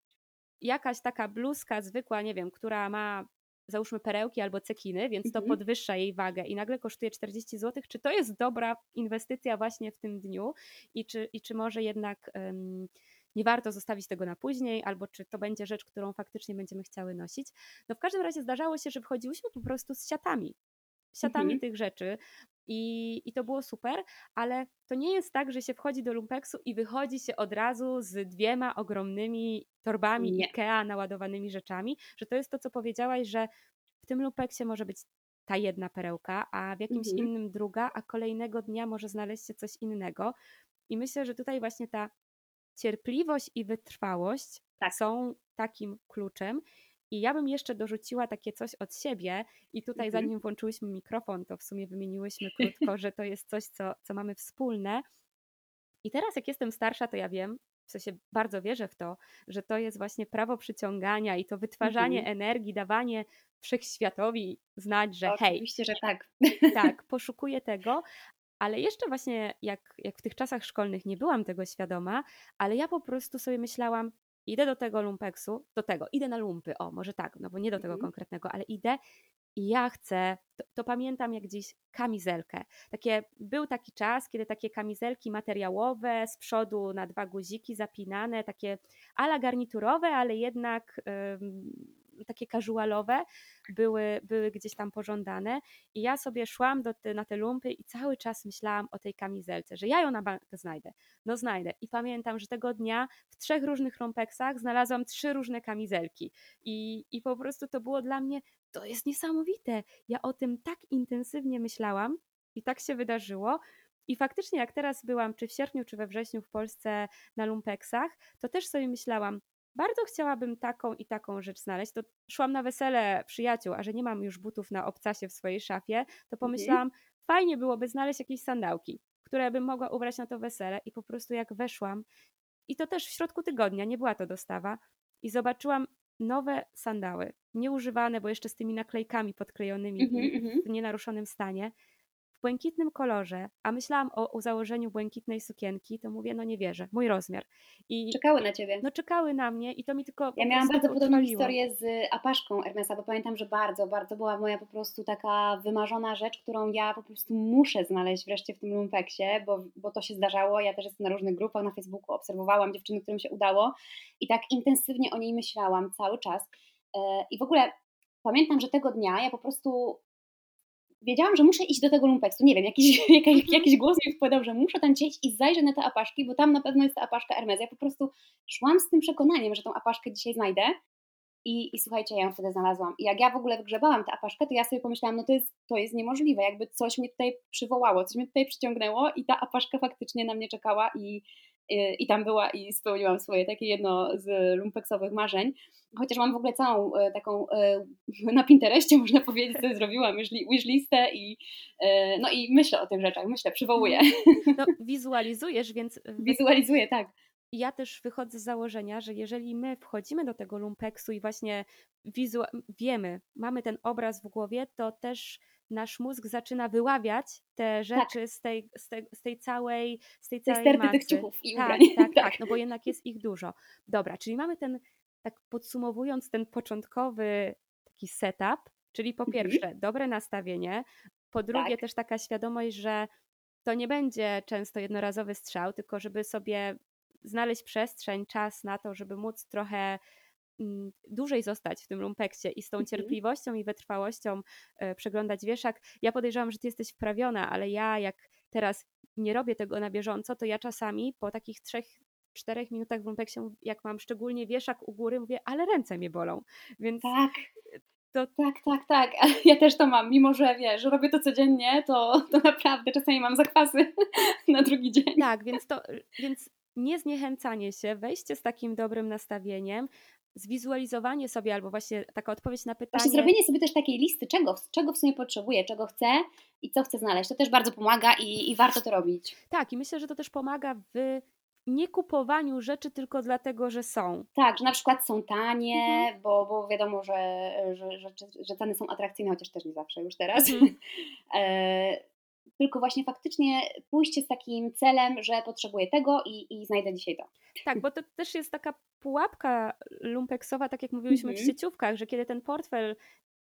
jakaś taka bluzka zwykła, nie wiem, która ma załóżmy perełki albo cekiny, więc to mhm. podwyższa jej wagę i nagle kosztuje 40 zł. Czy to jest dobra inwestycja właśnie w tym dniu i czy, i czy może jednak um, nie warto zostawić tego na później, albo czy to będzie rzecz, którą faktycznie będziemy chciały nosić. No w każdym razie zdarzało się, że wchodziłyśmy po prostu z siatami siatami mhm. tych rzeczy. I, I to było super, ale to nie jest tak, że się wchodzi do lumpeksu i wychodzi się od razu z dwiema ogromnymi torbami nie. IKEA naładowanymi rzeczami, że to jest to, co powiedziałaś, że w tym lumpeksie może być ta jedna perełka, a w jakimś mhm. innym druga, a kolejnego dnia może znaleźć się coś innego. I myślę, że tutaj właśnie ta cierpliwość i wytrwałość tak. są takim kluczem. I ja bym jeszcze dorzuciła takie coś od siebie i tutaj mhm. zanim włączyłyśmy mikrofon, to w sumie wymieniłyśmy krótko, że to jest coś, co, co mamy wspólne. I teraz jak jestem starsza, to ja wiem, w sensie bardzo wierzę w to, że to jest właśnie prawo przyciągania i to wytwarzanie mhm. energii, dawanie wszechświatowi znać, że Oczywiście, hej. Oczywiście, że tak. Tak, poszukuję tego, ale jeszcze właśnie jak, jak w tych czasach szkolnych nie byłam tego świadoma, ale ja po prostu sobie myślałam, idę do tego lumpeksu, do tego, idę na lumpy, o może tak, no bo nie do tego mhm. konkretnego, ale idę i ja chcę, to, to, pamiętam jak gdzieś kamizelkę. Takie, był taki czas, kiedy takie kamizelki materiałowe, z przodu na dwa guziki zapinane, takie ala garniturowe, ale jednak takie casualowe były, były gdzieś tam pożądane i ja sobie szłam do te, na te lumpy i cały czas myślałam o tej kamizelce, że ja ją na bank znajdę. No znajdę. I pamiętam, że tego dnia w trzech różnych lumpeksach znalazłam trzy różne kamizelki i, i po prostu to było dla mnie, to jest niesamowite. Ja o tym tak intensywnie myślałam i tak się wydarzyło, i faktycznie, jak teraz byłam, czy w sierpniu, czy we wrześniu w Polsce na lumpeksach, to też sobie myślałam, bardzo chciałabym taką i taką rzecz znaleźć. To szłam na wesele przyjaciół, a że nie mam już butów na obcasie w swojej szafie, to mhm. pomyślałam, mhm. fajnie byłoby znaleźć jakieś sandałki, które bym mogła ubrać na to wesele. I po prostu jak weszłam, i to też w środku tygodnia, nie była to dostawa, i zobaczyłam nowe sandały, nieużywane, bo jeszcze z tymi naklejkami podklejonymi mhm, w nienaruszonym stanie w błękitnym kolorze, a myślałam o, o założeniu błękitnej sukienki, to mówię, no nie wierzę, mój rozmiar. I czekały na ciebie. No czekały na mnie i to mi tylko. Ja miałam bardzo podobną historię z apaszką Hermesa, bo pamiętam, że bardzo, bardzo była moja po prostu taka wymarzona rzecz, którą ja po prostu muszę znaleźć wreszcie w tym lumpeksie, bo, bo to się zdarzało. Ja też jestem na różnych grupach na Facebooku, obserwowałam dziewczyny, którym się udało i tak intensywnie o niej myślałam cały czas. E, I w ogóle pamiętam, że tego dnia ja po prostu wiedziałam, że muszę iść do tego lumpeksu. Nie wiem, jakiś, jakiś, mhm. jakiś głos mi wpadał, że muszę tam gdzieś i zajrzę na te apaszki, bo tam na pewno jest ta apaszka Hermes. Ja po prostu szłam z tym przekonaniem, że tą apaszkę dzisiaj znajdę. I, I słuchajcie, ja ją wtedy znalazłam. I jak ja w ogóle wygrzebałam tę apaszkę, to ja sobie pomyślałam, no to jest, to jest niemożliwe, jakby coś mnie tutaj przywołało, coś mnie tutaj przyciągnęło i ta apaszka faktycznie na mnie czekała i, i, i tam była i spełniłam swoje takie jedno z lumpeksowych marzeń. Chociaż mam w ogóle całą e, taką e, na Pinterestie, można powiedzieć, co zrobiłam, wishlistę i, no i myślę o tych rzeczach, myślę, przywołuję. No, wizualizujesz, więc... Wizualizuję, tak ja też wychodzę z założenia, że jeżeli my wchodzimy do tego lumpeksu i właśnie wiemy, mamy ten obraz w głowie, to też nasz mózg zaczyna wyławiać te tak. rzeczy tak. z, tej, z, tej, z tej całej z tej całej sterty tych ciuchów i tak, ubrań. Tak, tak, tak, no bo jednak jest ich dużo. Dobra, czyli mamy ten, tak podsumowując ten początkowy taki setup, czyli po mhm. pierwsze mhm. dobre nastawienie, po drugie tak. też taka świadomość, że to nie będzie często jednorazowy strzał, tylko żeby sobie znaleźć przestrzeń, czas na to, żeby móc trochę dłużej zostać w tym lumpeksie i z tą mhm. cierpliwością i wytrwałością e, przeglądać wieszak. Ja podejrzewam, że ty jesteś wprawiona, ale ja jak teraz nie robię tego na bieżąco, to ja czasami po takich trzech czterech minutach w lumpeksie, jak mam szczególnie wieszak u góry, mówię, ale ręce mnie bolą. Więc tak. To... Tak, tak, tak. Ja też to mam, mimo że wiesz, że robię to codziennie, to, to naprawdę czasami mam zakwasy na drugi dzień. Tak, więc to, więc niezniechęcanie się, wejście z takim dobrym nastawieniem, zwizualizowanie sobie albo właśnie taka odpowiedź na pytanie. Właśnie zrobienie sobie też takiej listy, czego, czego w sumie potrzebuję, czego chcę i co chcę znaleźć. To też bardzo pomaga i, i warto to robić. Tak, i myślę, że to też pomaga w nie kupowaniu rzeczy tylko dlatego, że są. Tak, że na przykład są tanie, mhm. bo, bo wiadomo, że, że, że, że, ceny są atrakcyjne, chociaż też nie zawsze już teraz. Mhm. e, tylko właśnie faktycznie pójście z takim celem, że potrzebuję tego i, i znajdę dzisiaj to. Tak, bo to też jest taka pułapka lumpeksowa, tak jak mówiliśmy mhm. w sieciówkach, że kiedy ten portfel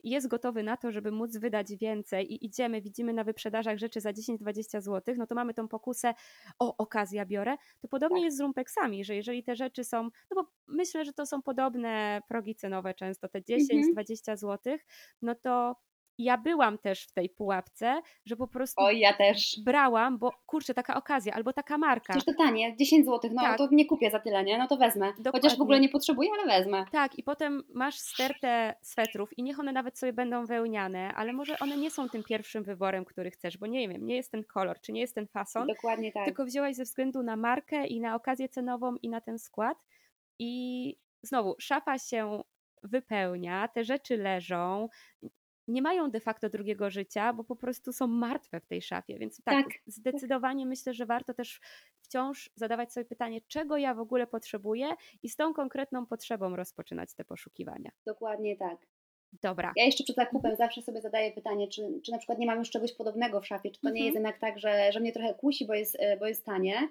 jest gotowy na to, żeby móc wydać więcej i idziemy, widzimy na wyprzedażach rzeczy za 10-20 zł, no to mamy tą pokusę, o okazja biorę, to podobnie tak. jest z rumpeksami, że jeżeli te rzeczy są, no bo myślę, że to są podobne progi cenowe często, te 10-20 mhm. zł, no to ja byłam też w tej pułapce, że po prostu o, ja też. brałam, bo kurczę, taka okazja albo taka marka. Przecież to tanie, 10 zł, no tak. to nie kupię za tyle, nie? No to wezmę. Dokładnie. Chociaż w ogóle nie potrzebuję, ale wezmę. Tak, i potem masz stertę swetrów i niech one nawet sobie będą wełniane, ale może one nie są tym pierwszym wyborem, który chcesz, bo nie wiem, nie jest ten kolor, czy nie jest ten fason. Dokładnie tak. Tylko wzięłaś ze względu na markę i na okazję cenową i na ten skład. I znowu, szafa się wypełnia, te rzeczy leżą, nie mają de facto drugiego życia, bo po prostu są martwe w tej szafie. Więc tak, tak, zdecydowanie myślę, że warto też wciąż zadawać sobie pytanie, czego ja w ogóle potrzebuję i z tą konkretną potrzebą rozpoczynać te poszukiwania. Dokładnie tak. Dobra. Ja jeszcze przed zakupem mhm. zawsze sobie zadaję pytanie, czy, czy na przykład nie mam już czegoś podobnego w szafie, czy to nie jest mhm. jednak tak, że, że mnie trochę kusi, bo jest, bo jest tanie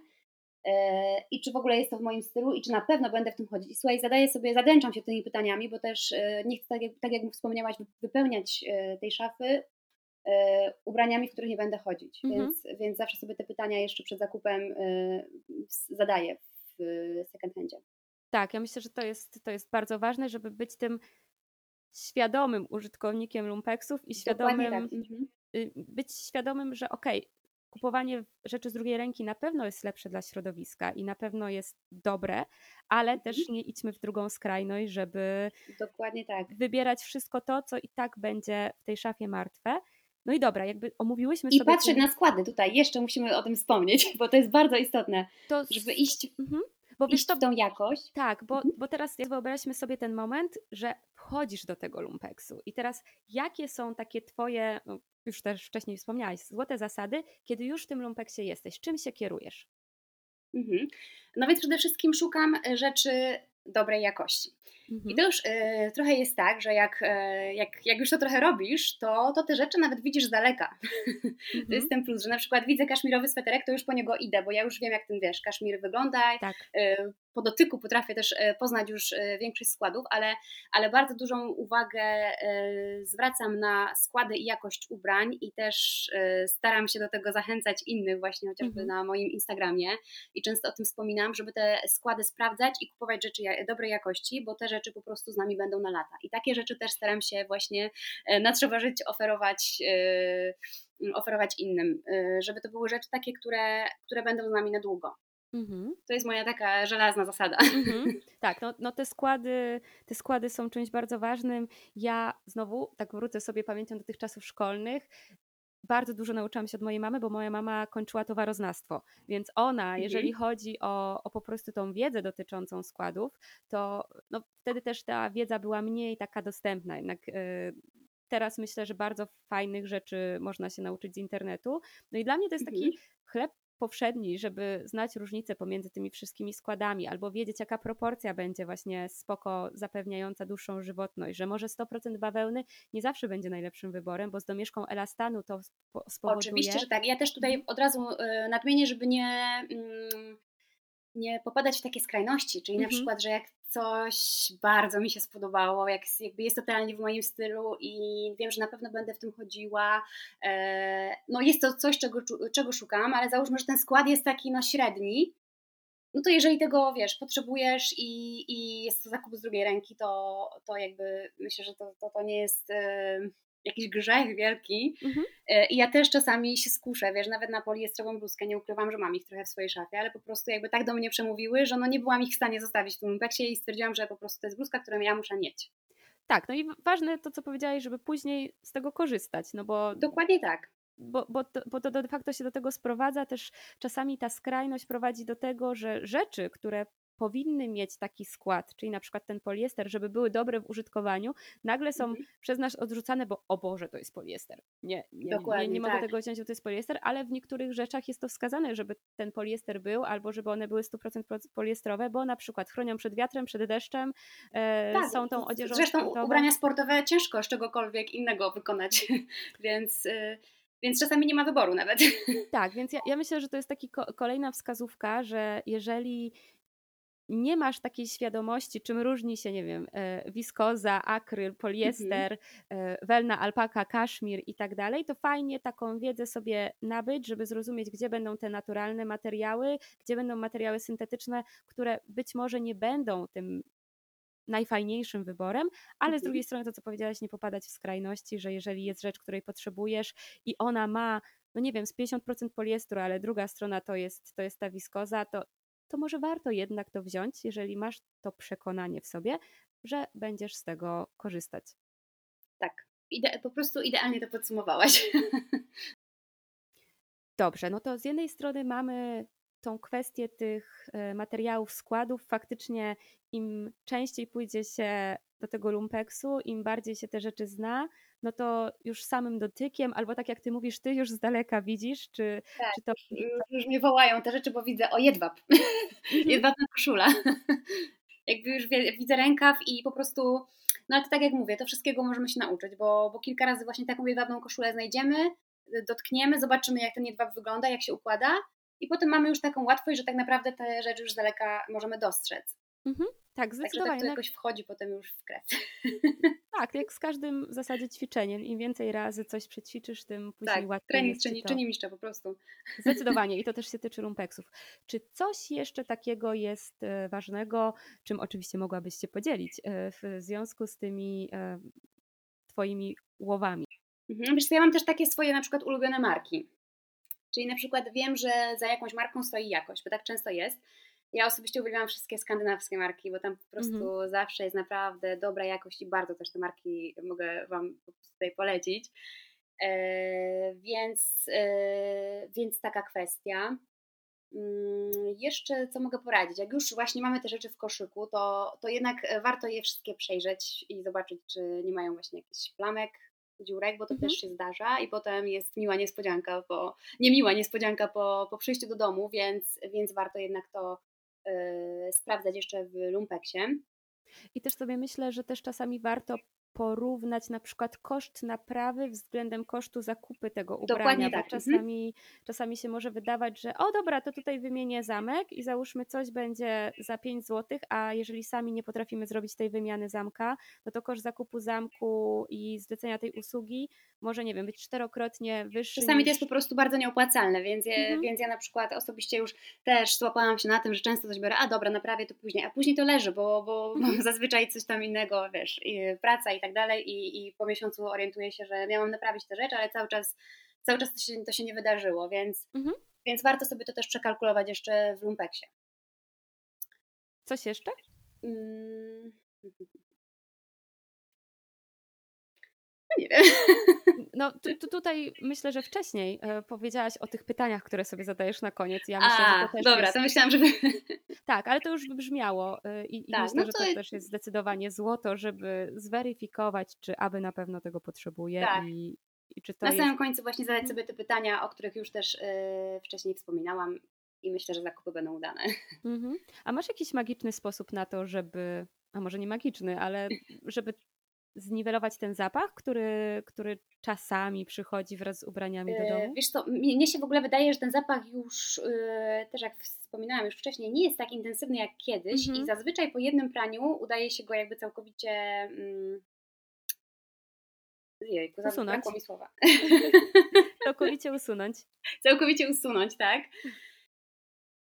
i czy w ogóle jest to w moim stylu i czy na pewno będę w tym chodzić. I słuchaj, zadaję sobie, zadęczam się tymi pytaniami, bo też e, nie chcę, tak jak, tak jak wspomniałaś, wypełniać e, tej szafy ubraniami, w których nie będę chodzić. Mhm. Więc, więc zawsze sobie te pytania jeszcze przed zakupem zadaję w second handzie. Tak, ja myślę, że to jest, to jest bardzo ważne, żeby być tym świadomym użytkownikiem lumpeksów i świadomym, tak. mhm. Y, być świadomym, że okej, okay, kupowanie rzeczy z drugiej ręki na pewno jest lepsze dla środowiska i na pewno jest dobre, ale mhm. też nie idźmy w drugą skrajność, żeby Dokładnie tak. wybierać wszystko to, co i tak będzie w tej szafie martwe. No i dobra, jakby omówiłyśmy I sobie... I patrzeć na składy tutaj, jeszcze musimy o tym wspomnieć, bo to jest bardzo istotne, to... żeby iść... Mhm. Bo iść to, w tą jakość. Tak, bo, mhm. bo teraz wyobraźmy sobie ten moment, że wchodzisz do tego lumpeksu i teraz jakie są takie twoje, no, już też wcześniej wspomniałaś, złote zasady, kiedy już w tym lumpeksie jesteś, czym się kierujesz? Mhm. No więc przede wszystkim szukam rzeczy dobrej jakości. Mhm. I to już y, trochę jest tak, że jak, y, jak, jak już to trochę robisz, to, to te rzeczy nawet widzisz z daleka. Mhm. To jest ten plus, że na przykład widzę kaszmirowy sweterek, to już po niego idę, bo ja już wiem, jak ten wiesz, kaszmir wygląda. Tak. Y, po dotyku potrafię też poznać już większość składów, ale, ale bardzo dużą uwagę zwracam na składy i jakość ubrań i też staram się do tego zachęcać innych właśnie chociażby mhm. na moim Instagramie i często o tym wspominam, żeby te składy sprawdzać i kupować rzeczy dobrej jakości, bo te rzeczy po prostu z nami będą na lata. I takie rzeczy też staram się właśnie e, na trzeba żyć oferować e, oferować innym, e, żeby to były rzeczy takie, które, które będą z nami na długo. Mhm. To jest moja taka żelazna zasada. Mhm. Tak, no, no te, składy, te składy są czymś bardzo ważnym. Ja znowu tak wrócę sobie pamięcią do tych czasów szkolnych bardzo dużo nauczyłam się od mojej mamy, bo moja mama kończyła towaroznawstwo, więc ona, mhm. jeżeli chodzi o, o po prostu tą wiedzę dotyczącą składów, to no, wtedy też ta wiedza była mniej taka dostępna. Jednak yy, teraz myślę, że bardzo fajnych rzeczy można się nauczyć z internetu. No i dla mnie to jest taki mhm. chleb powszedni, żeby znać różnicę pomiędzy tymi wszystkimi składami, albo wiedzieć, jaka proporcja będzie właśnie spoko zapewniająca dłuższą żywotność, że może 100% bawełny nie zawsze będzie najlepszym wyborem, bo z domieszką elastanu to spowoduje... Oczywiście, że tak. Ja też tutaj mhm. od razu y, nadmienię, żeby nie, mm, nie popadać w takie skrajności, czyli mhm. na przykład, że jak coś bardzo mi się spodobało, jak, jakby jest totalnie w moim stylu i wiem, że na pewno będę w tym chodziła. E, no jest to coś, czego, czego szukam, ale załóżmy, że ten skład jest taki no średni, no to jeżeli tego, wiesz, potrzebujesz i, i jest to zakup z drugiej ręki, to, to jakby myślę, że to, to, to nie jest e, jakiś grzech wielki. Mhm. E, I ja też czasami się skuszę, wiesz, nawet na poliestrową bluzkę, nie ukrywam, że mam ich trochę w swojej szafie, ale po prostu jakby tak do mnie przemówiły, że no nie byłam ich w stanie zostawić w tym lumpeksie i stwierdziłam, że po prostu to jest bluzka, którą ja muszę mieć. Tak, no i ważne to, co powiedziałeś, żeby później z tego korzystać, no bo... Dokładnie tak. Bo, bo, to, bo to de facto się do tego sprowadza, też czasami ta skrajność prowadzi do tego, że rzeczy, które powinny mieć taki skład, czyli na przykład ten poliester, żeby były dobre w użytkowaniu, nagle są mhm. przez nas odrzucane, bo o Boże, to jest poliester. Nie, nie, Dokładnie, nie, nie mogę tak. tego wziąć, bo to jest poliester, ale w niektórych rzeczach jest to wskazane, żeby ten poliester był, albo żeby one były 100% poliestrowe, bo na przykład chronią przed wiatrem, przed deszczem, e, tak, są tą odzieżą Zresztą sportową. ubrania sportowe ciężko z czegokolwiek innego wykonać, więc... Y więc czasami nie ma wyboru nawet. Tak, więc ja, ja myślę, że to jest taki ko kolejna wskazówka, że jeżeli nie masz takiej świadomości, czym różni się, nie wiem, e, wiskoza, akryl, poliester, mhm. Welna, alpaka, kaszmir i tak dalej, to fajnie taką wiedzę sobie nabyć, żeby zrozumieć, gdzie będą te naturalne materiały, gdzie będą materiały syntetyczne, które być może nie będą tym najfajniejszym wyborem, ale z mhm. drugiej strony to, co powiedziałaś, nie popadać w skrajności, że jeżeli jest rzecz, której potrzebujesz i ona ma no nie wiem, z 50% poliestru, ale druga strona to jest, to jest ta wiskoza, to to może warto jednak to wziąć, jeżeli masz to przekonanie w sobie, że będziesz z tego korzystać. Tak, Ide po prostu idealnie to podsumowałaś. Dobrze, no to z jednej strony mamy tą kwestię tych e, materiałów, składów. Faktycznie im częściej pójdzie się do tego lumpeksu, im bardziej się te rzeczy zna, no to już samym dotykiem, albo tak jak ty mówisz, ty już z daleka widzisz, czy, tak, czy to... Już mnie wołają te rzeczy, bo widzę, o jedwab, mhm. jedwabna koszula. Jakby już widzę rękaw i po prostu, no ale to tak jak mówię, to wszystkiego możemy się nauczyć, bo, bo kilka razy właśnie taką jedwabną koszulę znajdziemy, dotkniemy, zobaczymy jak ten jedwab wygląda, jak się układa i potem mamy już taką łatwość, że tak naprawdę te rzeczy już z daleka możemy dostrzec. Mhm. Tak, zdecydowanie. Także to jakoś wchodzi potem już w krew. Tak, jak z każdym w zasadzie ćwiczeniem. Im więcej razy coś przećwiczysz, tym później tak, łatwiej trening czyni, to... czyni mistrza po prostu. Zdecydowanie i to też się tyczy lumpeksów. Czy coś jeszcze takiego jest e, ważnego, czym oczywiście mogłabyś się podzielić e, w związku z tymi e, twoimi łowami? Mhm, wiesz ja mam też takie swoje na przykład ulubione marki. Czyli na przykład wiem, że za jakąś marką stoi jakość, bo tak często jest ja osobiście uwielbiam wszystkie skandynawskie marki, bo tam po prostu mhm. zawsze jest naprawdę dobra jakość i bardzo też te marki mogę Wam tutaj polecić. E, więc, e, więc taka kwestia. Mm, jeszcze co mogę poradzić? Jak już właśnie mamy te rzeczy w koszyku, to, to jednak warto je wszystkie przejrzeć i zobaczyć, czy nie mają właśnie jakichś plamek, dziurek, bo to mhm. też się zdarza i potem jest miła niespodzianka, po, niemiła niespodzianka po, po przyjściu do domu, więc, więc warto jednak to sprawdzać jeszcze w lumpeksie. I też sobie myślę, że też czasami warto porównać na przykład koszt naprawy względem kosztu zakupy tego ubrania, Dokładnie bo tak. Mhm. czasami, czasami się może wydawać, że o dobra, to tutaj wymienię zamek i załóżmy coś będzie za 5 zł, a jeżeli sami nie potrafimy zrobić tej wymiany zamka, no to koszt zakupu zamku i zlecenia tej usługi może, nie wiem, być czterokrotnie wyższy. Czasami niż... to jest po prostu bardzo nieopłacalne, więc, ja, Mhm. więc ja na przykład osobiście już też złapałam się na tym, że często coś biorę, a dobra, naprawię to później, a później to leży, bo, bo, bo Mhm. zazwyczaj coś tam innego, wiesz, praca i tak dalej i, i po miesiącu orientuję się, że miałam naprawić tę rzecz, ale cały czas, cały czas to, się, to się nie wydarzyło, więc, Mhm. więc warto sobie to też przekalkulować jeszcze w lumpeksie. Coś jeszcze? Mm. nie wiem. No tu, tu, tutaj myślę, że wcześniej e, powiedziałaś o tych pytaniach, które sobie zadajesz na koniec. Ja myślę, A, że to też dobra, jest... to myślałam, żeby... Tak, ale to już wybrzmiało y, i, i Tak, myślę, no że to- to też jest zdecydowanie złoto, żeby zweryfikować, czy aby na pewno tego potrzebuje Tak. i, i czy to Na jest... samym końcu właśnie zadać Mhm. sobie te pytania, o których już też yy, wcześniej wspominałam i myślę, że zakupy będą udane. Mhm. A masz jakiś magiczny sposób na to, żeby, a może nie magiczny, ale żeby zniwelować ten zapach, który, który czasami przychodzi wraz z ubraniami do Yy, domu? Wiesz co, mnie się w ogóle wydaje, że ten zapach już, yy, też jak wspominałam już wcześniej, nie jest tak intensywny jak kiedyś Mhm. i zazwyczaj po jednym praniu udaje się go jakby całkowicie... Mm, Jejku, Usunąć. mi słowa. Całkowicie usunąć. całkowicie usunąć, tak?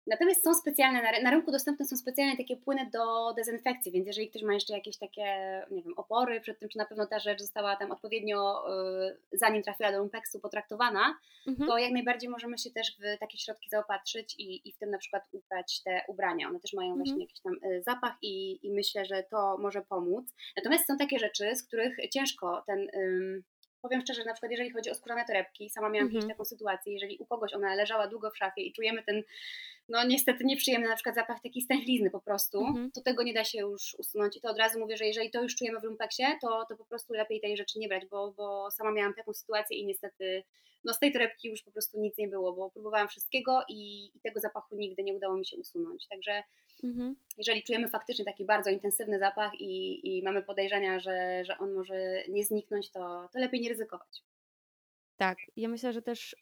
Natomiast są specjalne, na, ry- na rynku dostępne są specjalne takie płyny do dezynfekcji, więc jeżeli ktoś ma jeszcze jakieś takie, nie wiem, opory przed tym, czy na pewno ta rzecz została tam odpowiednio, y, zanim trafiła do lumpeksu, potraktowana, Mhm. to jak najbardziej możemy się też w takie środki zaopatrzyć i, i w tym na przykład ubrać te ubrania. One też mają Mhm. właśnie jakiś tam y, zapach i, i myślę, że to może pomóc. Natomiast są takie rzeczy, z których ciężko ten... ym, Powiem szczerze, na przykład jeżeli chodzi o skórzane torebki, sama miałam Mhm. kiedyś taką sytuację, jeżeli u kogoś ona leżała długo w szafie i czujemy ten, no niestety nieprzyjemny na przykład zapach takiej stęchlizny po prostu, Mhm. to tego nie da się już usunąć i to od razu mówię, że jeżeli to już czujemy w lumpeksie, to, to po prostu lepiej tej rzeczy nie brać, bo, bo sama miałam taką sytuację i niestety no z tej torebki już po prostu nic nie było, bo próbowałam wszystkiego i, i tego zapachu nigdy nie udało mi się usunąć. Także Mhm. jeżeli czujemy faktycznie taki bardzo intensywny zapach i, i mamy podejrzenia, że, że on może nie zniknąć, to, to lepiej nie ryzykować. Tak, ja myślę, że też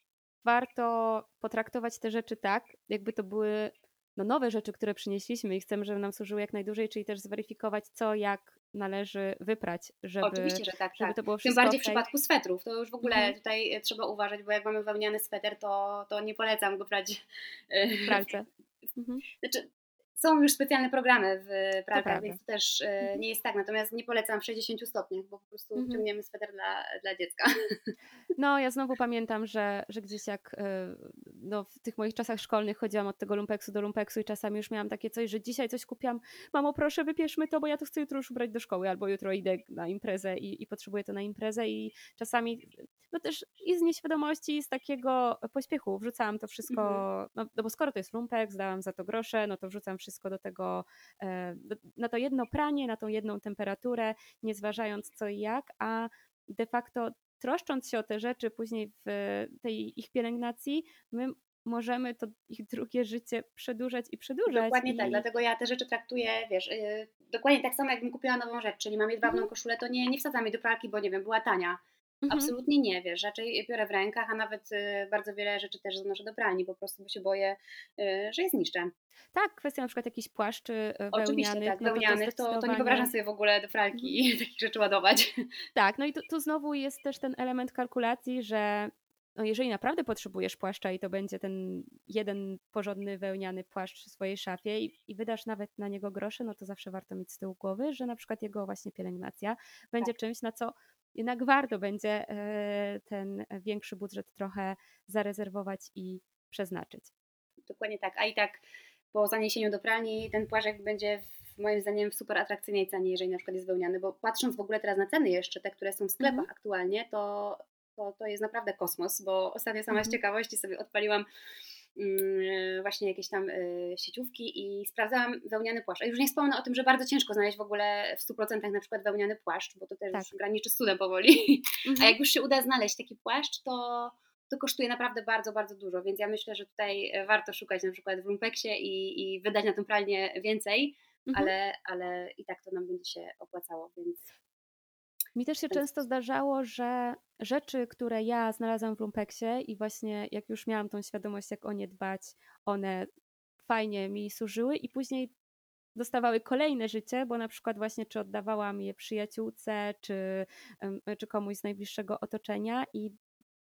warto potraktować te rzeczy tak, jakby to były no, nowe rzeczy, które przynieśliśmy i chcemy, żeby nam służyły jak najdłużej, czyli też zweryfikować, co jak należy wyprać, żeby, Oczywiście, że tak, żeby tak. to było Tym wszystko bardziej w przypadku swetrów, to już w ogóle Mhm. tutaj e, trzeba uważać, bo jak mamy wełniany sweter, to, to nie polecam go brać e, w pralce. Mhm. Znaczy, są już specjalne programy w pralkach, więc to też e, Mhm. nie jest tak. Natomiast nie polecam w 60 stopniach, bo po prostu Mhm. ciągniemy sweter dla, dla dziecka. No, ja znowu pamiętam, że, że gdzieś jak y, no, w tych moich czasach szkolnych chodziłam od tego lumpeksu do lumpeksu i czasami już miałam takie coś, że dzisiaj coś kupiłam, mamo proszę wypieszmy to, bo ja to chcę jutro już ubrać do szkoły, albo jutro idę na imprezę i, i potrzebuję to na imprezę i czasami no też i z nieświadomości, i z takiego pośpiechu wrzucałam to wszystko, Mhm. no, no bo skoro to jest lumpek, zdałam za to grosze, no to wrzucam wszystko do tego, e, na to jedno pranie, na tą jedną temperaturę, nie zważając co i jak, a de facto troszcząc się o te rzeczy później w tej ich pielęgnacji, my możemy to ich drugie życie przedłużać i przedłużać. Dokładnie i... tak, dlatego ja te rzeczy traktuję, wiesz, yy, dokładnie tak samo jakbym kupiła nową rzecz, czyli mam jedwabną Mhm. koszulę, to nie, nie wsadzam jej do pralki, bo nie wiem, była tania. Mhm. Absolutnie nie, wiesz, raczej je biorę w rękach, a nawet y, bardzo wiele rzeczy też zanoszę do pralni, po prostu bo się boję, y, że je zniszczę. Tak, kwestia na przykład jakichś płaszczy e, Oczywiście wełnianych. tak, no to, wełnianych, to, to, nie wyobrażam sobie w ogóle do pralki takich rzeczy ładować. Tak, no i tu, tu znowu jest też ten element kalkulacji, że no jeżeli naprawdę potrzebujesz płaszcza i to będzie ten jeden porządny wełniany płaszcz w swojej szafie i, i wydasz nawet na niego grosze, no to zawsze warto mieć z tyłu głowy, że na przykład jego właśnie pielęgnacja będzie czymś, na co jednak warto będzie e, ten większy budżet trochę zarezerwować i przeznaczyć. Dokładnie tak, a i tak po zaniesieniu do pralni ten płaszczek będzie w, moim zdaniem w super atrakcyjnej cenie, jeżeli na przykład jest wełniany, bo patrząc w ogóle teraz na ceny jeszcze, te, które są w sklepach Mhm. aktualnie, to, to, to jest naprawdę kosmos, bo ostatnio sama z Mhm. ciekawości sobie odpaliłam właśnie jakieś tam y, sieciówki i sprawdzałam wełniany płaszcz. A już nie wspomnę o tym, że bardzo ciężko znaleźć w ogóle w 100% na przykład wełniany płaszcz, bo to też Tak. graniczy z cudem powoli. A Mhm. jak już się uda znaleźć taki płaszcz, to, to kosztuje naprawdę bardzo, bardzo dużo, więc ja myślę, że tutaj warto szukać na przykład w Lumpeksie i, i wydać na tą pralnię więcej, mhm. ale, ale i tak to nam będzie się opłacało, więc... Mi też się często zdarzało, że rzeczy, które ja znalazłam w Lumpeksie i właśnie jak już miałam tą świadomość, jak o nie dbać, one fajnie mi służyły i później dostawały kolejne życie, bo na przykład właśnie czy oddawałam je przyjaciółce, czy, czy komuś z najbliższego otoczenia i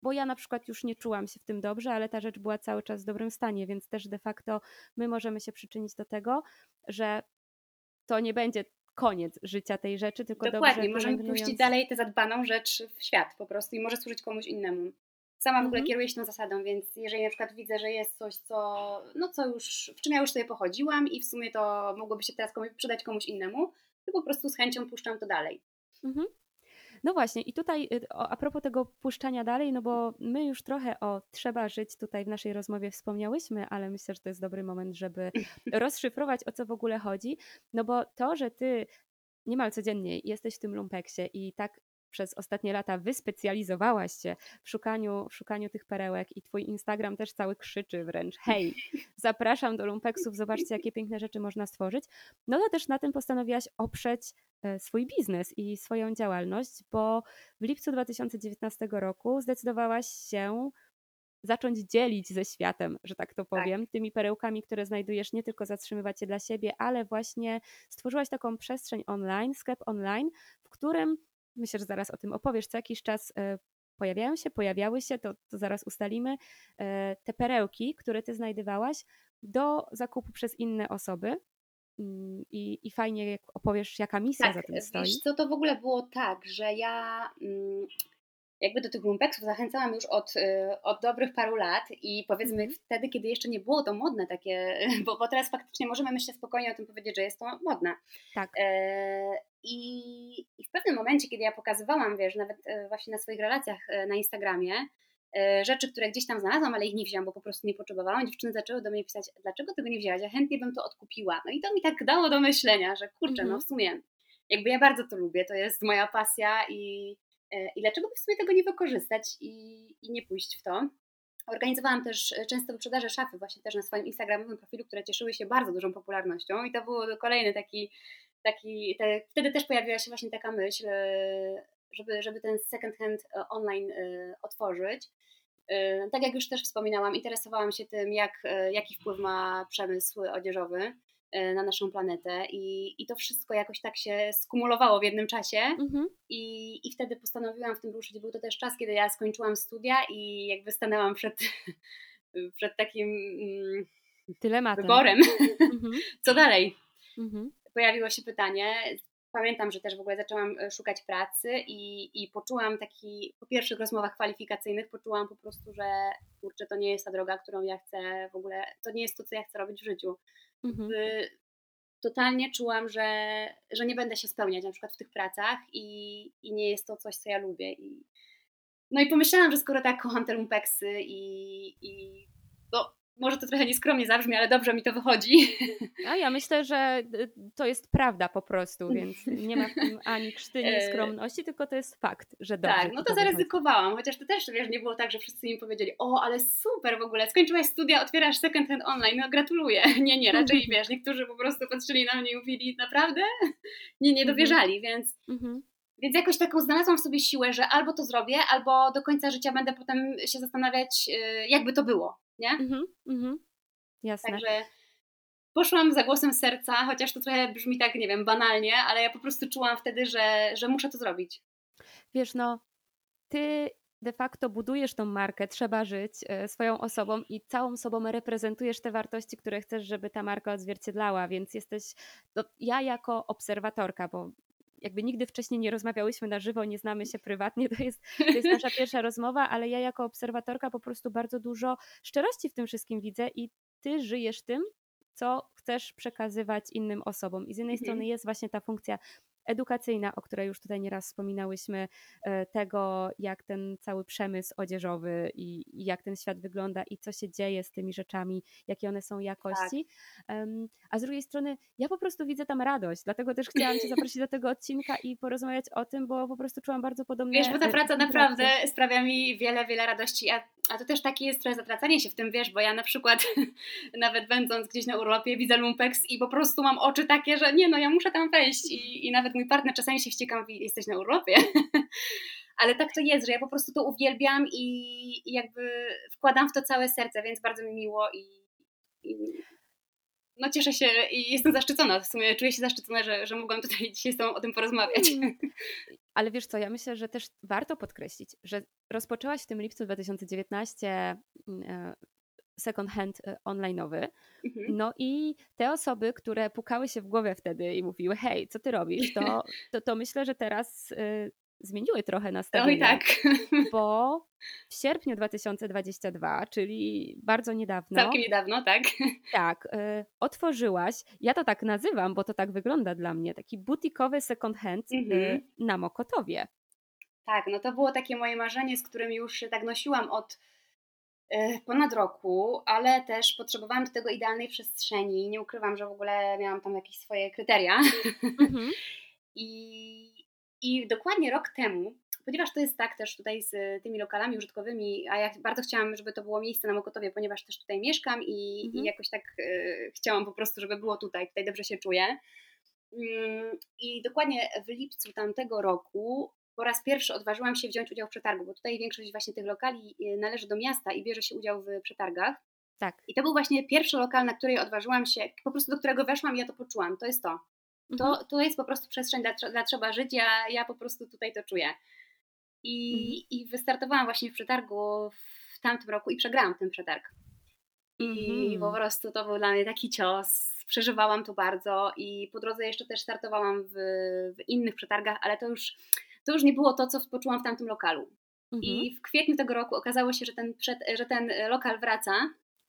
bo ja na przykład już nie czułam się w tym dobrze, ale ta rzecz była cały czas w dobrym stanie, więc też de facto my możemy się przyczynić do tego, że to nie będzie koniec życia tej rzeczy, tylko Dokładnie, dobrze możemy puścić dalej tę zadbaną rzecz w świat po prostu i może służyć komuś innemu. Sama w ogóle mhm. kieruję się tą zasadą, więc jeżeli na przykład widzę, że jest coś, co, no co już, w czym ja już sobie pochodziłam i w sumie to mogłoby się teraz komuś, przydać komuś innemu, to po prostu z chęcią puszczam to dalej. Mhm. No właśnie, i tutaj y, a propos tego puszczania dalej, no bo my już trochę o trzeba żyć tutaj w naszej rozmowie wspomniałyśmy, ale myślę, że to jest dobry moment, żeby rozszyfrować o co w ogóle chodzi. No bo to, że ty niemal codziennie jesteś w tym lumpeksie i tak przez ostatnie lata wyspecjalizowałaś się w szukaniu, w szukaniu tych perełek i twój Instagram też cały krzyczy wręcz hej, zapraszam do lumpeksów, zobaczcie jakie piękne rzeczy można stworzyć, no to też na tym postanowiłaś oprzeć e, swój biznes i swoją działalność, bo w lipcu 2019 roku zdecydowałaś się zacząć dzielić ze światem, że tak to powiem, tak. tymi perełkami, które znajdujesz, nie tylko zatrzymywać je dla siebie, ale właśnie stworzyłaś taką przestrzeń online, sklep online, w którym myślę, że zaraz o tym opowiesz, co jakiś czas e, pojawiają się, pojawiały się, to, to zaraz ustalimy, e, te perełki, które ty znajdywałaś do zakupu przez inne osoby. Mm, I, I fajnie jak opowiesz, jaka misja tak, za tym stoi. Wiesz co, to w ogóle było tak, że ja mm, jakby do tych lumpeksów zachęcałam już od, y, od dobrych paru lat i powiedzmy mm. wtedy, kiedy jeszcze nie było to modne takie, bo, bo teraz faktycznie możemy myślę spokojnie o tym powiedzieć, że jest to modne. Tak. E, i, I w pewnym momencie, kiedy ja pokazywałam, wiesz, nawet e, właśnie na swoich relacjach e, na Instagramie, rzeczy, które gdzieś tam znalazłam, ale ich nie wzięłam, bo po prostu nie potrzebowałam. Dziewczyny zaczęły do mnie pisać, dlaczego tego nie wzięłaś? Ja chętnie bym to odkupiła. No i to mi tak dało do myślenia, że kurczę, no mhm. w sumie jakby ja bardzo to lubię, to jest moja pasja i, i dlaczego by w sumie tego nie wykorzystać i, i nie pójść w to. Organizowałam też często wyprzedaże szafy właśnie też na swoim instagramowym profilu, które cieszyły się bardzo dużą popularnością i to był kolejny taki taki, te, wtedy też pojawiła się właśnie taka myśl, e, żeby, żeby ten second hand e, online e, otworzyć. Tak jak już też wspominałam, interesowałam się tym, jak, jaki wpływ ma przemysł odzieżowy na naszą planetę i, i to wszystko jakoś tak się skumulowało w jednym czasie mhm. I, i wtedy postanowiłam w tym ruszyć. Był to też czas, kiedy ja skończyłam studia i jakby stanęłam przed, przed takim mm, Dylematem. wyborem. Mhm. Co dalej? Mhm pojawiło się pytanie. Pamiętam, że też w ogóle zaczęłam e, szukać pracy i, i poczułam taki, po pierwszych rozmowach kwalifikacyjnych, poczułam po prostu, że kurczę, to nie jest ta droga, którą ja chcę w ogóle, to nie jest to, co ja chcę robić w życiu. Mhm. Totalnie czułam, że, że nie będę się spełniać na przykład w tych pracach i, i nie jest to coś, co ja lubię. I, no i pomyślałam, że skoro tak kocham te lumpeksy i, i no, może to trochę nieskromnie zabrzmi, ale dobrze mi to wychodzi. A ja myślę, że y, to jest prawda po prostu, więc nie ma w tym ani krzty, ani e, skromności, tylko to jest fakt, że dobrze. Tak, no to, to zaryzykowałam, wychodzi. chociaż to też, wiesz, nie było tak, że wszyscy mi powiedzieli, o, ale super w ogóle, skończyłaś studia, otwierasz second hand online, no gratuluję. Nie, nie, raczej wiesz, niektórzy po prostu patrzyli na mnie i mówili, naprawdę? Nie, nie mhm. dowierzali, więc... Mhm. Więc jakoś taką znalazłam w sobie siłę, że albo to zrobię, albo do końca życia będę potem się zastanawiać, y, jakby to było nie? Mhm, mhm. Jasne. Także poszłam za głosem serca, chociaż to trochę brzmi tak, nie wiem, banalnie, ale ja po prostu czułam wtedy, że, że muszę to zrobić. Wiesz, no, ty de facto budujesz tą markę, trzeba żyć e, swoją osobą i całą sobą reprezentujesz te wartości, które chcesz, żeby ta marka odzwierciedlała, więc jesteś, no, ja jako obserwatorka, bo jakby nigdy wcześniej nie rozmawiałyśmy na żywo, nie znamy się prywatnie, to jest, to jest nasza pierwsza rozmowa, ale ja jako obserwatorka po prostu bardzo dużo szczerości w tym wszystkim widzę i ty żyjesz tym, co chcesz przekazywać innym osobom. I z jednej mhm. strony jest właśnie ta funkcja edukacyjna, o której już tutaj nieraz wspominałyśmy, e, tego jak ten cały przemysł odzieżowy i, i jak ten świat wygląda i co się dzieje z tymi rzeczami, jakie one są jakości. Tak. A z drugiej strony ja po prostu widzę tam radość, dlatego też chciałam Cię zaprosić do tego odcinka i porozmawiać o tym, bo po prostu czułam bardzo podobne Wiesz, bo ta praca naprawdę sprawia mi wiele, wiele radości, a, a to też takie jest trochę zatracanie się w tym, wiesz, bo ja na przykład nawet będąc gdzieś na urlopie widzę lumpex i po prostu mam oczy takie, że nie no, ja muszę tam wejść i, i nawet mój partner czasami się wścieka, mówi, jesteś na urlopie. Ale tak to jest, że ja po prostu to uwielbiam i, i jakby wkładam w to całe serce, więc bardzo mi miło i, i no cieszę się i jestem zaszczycona. W sumie czuję się zaszczycona, że, że mogłam tutaj dzisiaj z Tobą o tym porozmawiać. Mm. Ale wiesz co, ja myślę, że też warto podkreślić, że rozpoczęłaś w tym lipcu 2019 second hand e, online'owy. Mhm. No i te osoby, które pukały się w głowę wtedy i mówiły, hej, co ty robisz, to, to, to myślę, że teraz y, zmieniły trochę nastawienie. Oj tak. Bo w sierpniu 2022, czyli bardzo niedawno. Całkiem niedawno, tak. Tak, y, otworzyłaś, ja to tak nazywam, bo to tak wygląda dla mnie, taki butikowy second hand y, mhm. na Mokotowie. Tak, no to było takie moje marzenie, z którym już się tak nosiłam od ponad roku, ale też potrzebowałam do tego idealnej przestrzeni. Nie ukrywam, że w ogóle miałam tam jakieś swoje kryteria. Mhm. I, I dokładnie rok temu, ponieważ to jest tak też tutaj z tymi lokalami użytkowymi, a ja bardzo chciałam, żeby to było miejsce na Mokotowie, ponieważ też tutaj mieszkam i, mhm. i jakoś tak y, chciałam po prostu, żeby było tutaj, tutaj dobrze się czuję. Mm, I dokładnie w lipcu tamtego roku po raz pierwszy odważyłam się wziąć udział w przetargu, bo tutaj większość właśnie tych lokali y, należy do miasta i bierze się udział w przetargach. Tak. I to był właśnie pierwszy lokal, na której odważyłam się, po prostu do którego weszłam i ja to poczułam. To jest to. To, mhm. to jest po prostu przestrzeń dla, dla trzeba żyć, ja, ja po prostu tutaj to czuję. I, mhm. I wystartowałam właśnie w przetargu w tamtym roku i przegrałam ten przetarg. I mhm. po prostu to był dla mnie taki cios. Przeżywałam to bardzo i po drodze jeszcze też startowałam w, w innych przetargach, ale to już to już nie było to, co poczułam w tamtym lokalu. Mhm. I w kwietniu tego roku okazało się, że ten, przed, że ten lokal wraca.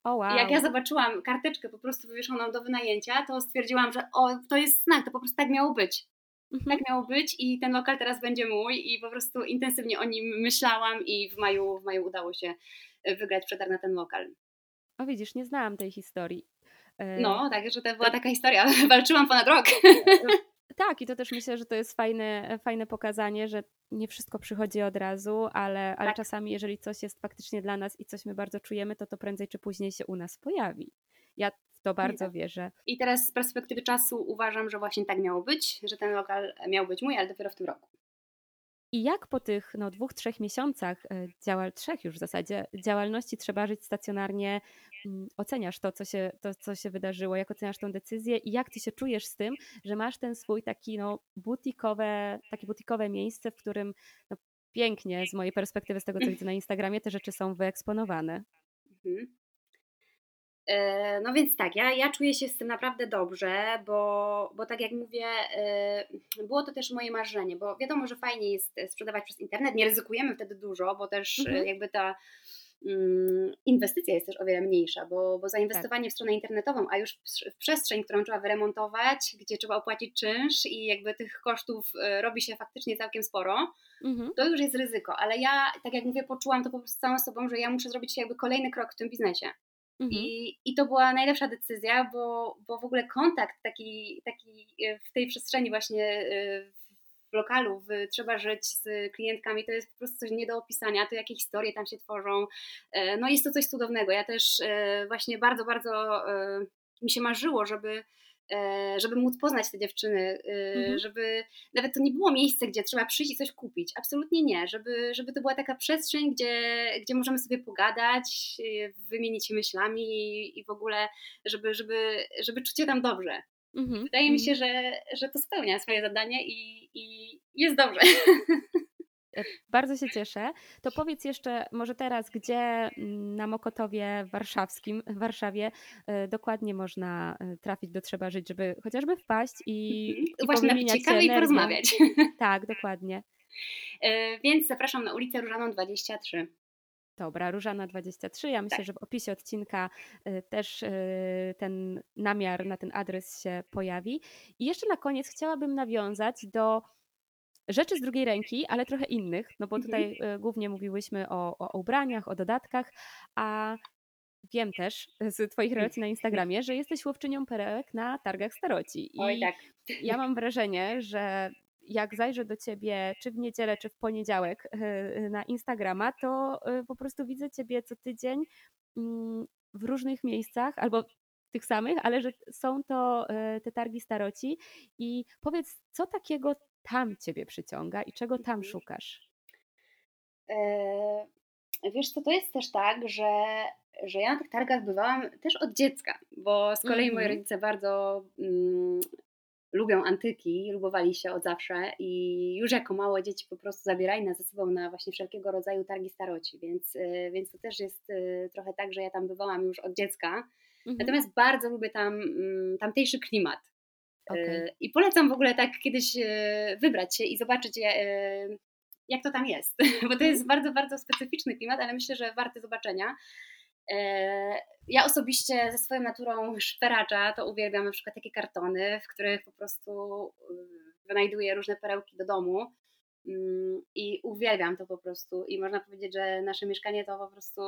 Oh, wow. I jak ja zobaczyłam karteczkę po prostu wywieszoną do wynajęcia, to stwierdziłam, że o, to jest znak, to po prostu tak miało być. Mhm. Tak miało być i ten lokal teraz będzie mój i po prostu intensywnie o nim myślałam i w maju, w maju udało się wygrać przetarg na ten lokal. O widzisz, nie znałam tej historii. No, tak, że to była taka historia. Walczyłam ponad rok. Tak, i to też myślę, że to jest fajne, fajne pokazanie, że nie wszystko przychodzi od razu, ale, ale tak. czasami, jeżeli coś jest faktycznie dla nas i coś my bardzo czujemy, to to prędzej czy później się u nas pojawi. Ja w to bardzo wierzę. I teraz z perspektywy czasu uważam, że właśnie tak miało być, że ten lokal miał być mój, ale dopiero w tym roku. I jak po tych no, dwóch, trzech miesiącach e, działal, trzech już w zasadzie, działalności trzeba żyć stacjonarnie, oceniasz to co, się, to, co się wydarzyło, jak oceniasz tę decyzję i jak ty się czujesz z tym, że masz ten swój taki no, butikowe, takie butikowe miejsce, w którym no, pięknie z mojej perspektywy, z tego co widzę na Instagramie, te rzeczy są wyeksponowane. Mhm. E, no więc tak, ja, ja czuję się z tym naprawdę dobrze, bo, bo tak jak mówię, e, było to też moje marzenie, bo wiadomo, że fajnie jest sprzedawać przez internet, nie ryzykujemy wtedy dużo, bo też e, mhm. jakby ta mm, inwestycja jest też o wiele mniejsza, bo, bo zainwestowanie tak. w stronę internetową, a już w przestrzeń, którą trzeba wyremontować, gdzie trzeba opłacić czynsz i jakby tych kosztów robi się faktycznie całkiem sporo, mhm. to już jest ryzyko, ale ja, tak jak mówię, poczułam to po prostu całą sobą, że ja muszę zrobić jakby kolejny krok w tym biznesie. Mhm. I, I to była najlepsza decyzja, bo, bo w ogóle kontakt taki, taki e, w tej przestrzeni właśnie e, w lokalu, w, trzeba żyć z klientkami, to jest po prostu coś nie do opisania, to jakie historie tam się tworzą. E, no jest to coś cudownego. Ja też właśnie bardzo, bardzo mi się marzyło, żeby E, żeby móc poznać te dziewczyny, e, mhm. żeby nawet to nie było miejsce, gdzie trzeba przyjść i coś kupić. Absolutnie nie, żeby, żeby to była taka przestrzeń, gdzie, gdzie możemy sobie pogadać, e, wymienić się myślami i, i w ogóle, żeby, żeby, żeby czuć się tam dobrze. Mhm. Wydaje mi się, że, że to spełnia swoje zadanie i, i jest dobrze. E, bardzo się cieszę. To powiedz jeszcze może teraz, gdzie mm, na Mokotowie warszawskim, w Warszawie e, dokładnie można e, trafić do Trzeba Żyć, żeby chociażby wpaść i, mhm. i Właśnie ciekawie i porozmawiać. Tak, dokładnie. Więc zapraszam na ulicę Różaną 23. Dobra, Różana 23. Ja myślę, Tak. że w opisie odcinka y, też y, ten namiar na ten adres się pojawi. I jeszcze na koniec chciałabym nawiązać do rzeczy z drugiej ręki, ale trochę innych, no bo Mhm. tutaj y, głównie mówiłyśmy o, o ubraniach, o dodatkach, a wiem też z Twoich relacji na Instagramie, że jesteś łowczynią perełek na targach staroci. Oj I tak. ja mam wrażenie, że jak zajrzę do ciebie, czy w niedzielę, czy w poniedziałek y, na Instagrama, to y, po prostu widzę ciebie co tydzień mm, w różnych miejscach albo tych samych, ale że są to te targi staroci. I powiedz, co takiego tam ciebie przyciąga i czego tam Mhm. szukasz? Wiesz co, to jest też tak, że, że ja na tych targach bywałam też od dziecka, bo z kolei moi Mhm. rodzice bardzo mm, lubią antyki, lubowali się od zawsze i już jako małe dzieci po prostu zabierali nas ze sobą na właśnie wszelkiego rodzaju targi staroci, więc, y, więc to też jest y, trochę tak, że ja tam bywałam już od dziecka. Mhm. Natomiast bardzo lubię tam mm, tamtejszy klimat. Y, I polecam w ogóle tak kiedyś wybrać się i zobaczyć, jak to tam jest, bo to jest bardzo, bardzo specyficzny klimat, ale myślę, że warty zobaczenia. E, Ja osobiście ze swoją naturą szperacza to uwielbiam na przykład takie kartony, w których po prostu y, wynajduję różne perełki do domu Mm, i uwielbiam to po prostu i można powiedzieć, że nasze mieszkanie to po prostu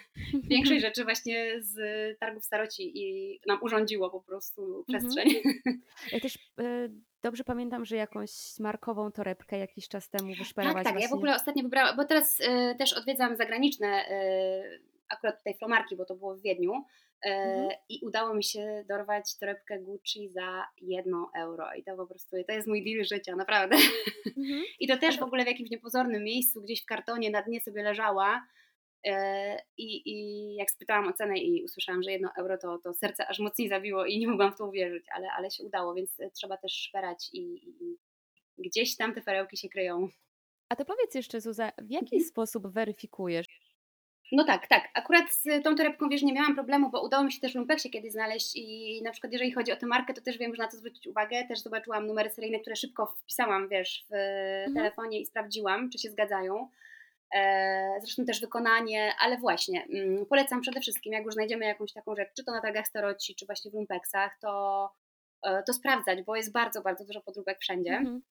większej rzeczy właśnie z targów staroci i nam urządziło po prostu przestrzeń. Ja też y, dobrze pamiętam, że jakąś markową torebkę jakiś czas temu Tak, wyszperałaś tak. Ja w właśnie. ogóle ostatnio wybrałam, bo teraz y, też odwiedzam zagraniczne, akurat tutaj flomarki, bo to było w Wiedniu. y, Mhm. I udało mi się dorwać torebkę Gucci za 1 euro. I to po prostu, to jest mój deal życia, naprawdę. Mhm. I to też w ogóle w jakimś niepozornym miejscu, gdzieś w kartonie na dnie sobie leżała. E, I, I jak spytałam o cenę i usłyszałam, że 1 euro, to, to serce aż mocniej zabiło i nie mogłam w to uwierzyć, ale, ale się udało, więc e, trzeba też szperać i, i i gdzieś tam te perełki się kryją. A to powiedz jeszcze, Zuza, w jaki Mhm. sposób weryfikujesz? No tak, tak. Akurat z tą torebką, wiesz, nie miałam problemu, bo udało mi się też w Lumpeksie kiedyś znaleźć i na przykład jeżeli chodzi o tę markę, to też wiem, że na co zwrócić uwagę. Też zobaczyłam numery seryjne, które szybko wpisałam, wiesz, w telefonie i sprawdziłam, czy się zgadzają. E, Zresztą też wykonanie, ale właśnie mm, polecam przede wszystkim, jak już znajdziemy jakąś taką rzecz, czy to na targach staroci, czy właśnie w lumpeksach, to, e, to sprawdzać, bo jest bardzo, bardzo dużo podróbek wszędzie. Mhm.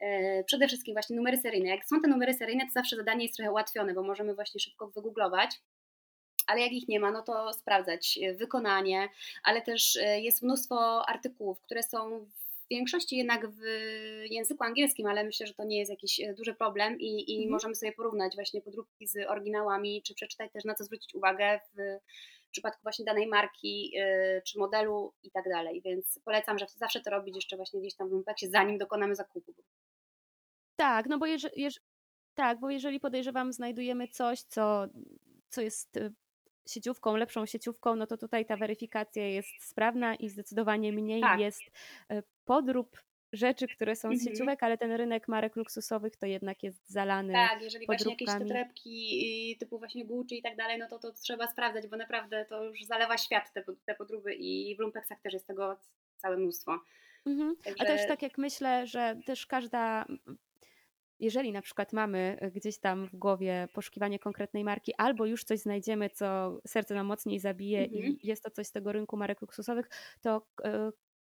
E, Przede wszystkim właśnie numery seryjne. Jak są te numery seryjne, to zawsze zadanie jest trochę ułatwione, bo możemy właśnie szybko wygooglować. Ale jak ich nie ma, no to sprawdzać e, wykonanie, ale też e, jest mnóstwo artykułów, które są w większości jednak w języku angielskim, ale myślę, że to nie jest jakiś duży problem i, i Mhm. możemy sobie porównać właśnie podróbki z oryginałami, czy przeczytać też na co zwrócić uwagę w przypadku właśnie danej marki czy modelu i tak dalej. Więc polecam, że zawsze to robić jeszcze właśnie gdzieś tam w lumpeksie, zanim dokonamy zakupu. Tak, no bo jeżeli, jeż, tak, bo jeżeli podejrzewam, znajdujemy coś, co, co jest y, sieciówką, lepszą sieciówką, no to tutaj ta weryfikacja jest sprawna i zdecydowanie mniej Tak. jest y, podrób rzeczy, które są z Mhm. sieciówek, ale ten rynek marek luksusowych to jednak jest zalany. Tak, jeżeli właśnie jakieś te podróbkami. torebki typu właśnie Gucci i tak dalej, no to to trzeba sprawdzać, bo naprawdę to już zalewa świat te, te podróby i w lumpeksach też jest tego całe mnóstwo. A Także- też tak jak myślę, że też każda, jeżeli na przykład mamy y, gdzieś tam w głowie poszukiwanie konkretnej marki, albo już coś znajdziemy, co serce nam mocniej zabije Mhm. i jest to coś z tego rynku marek luksusowych, to y,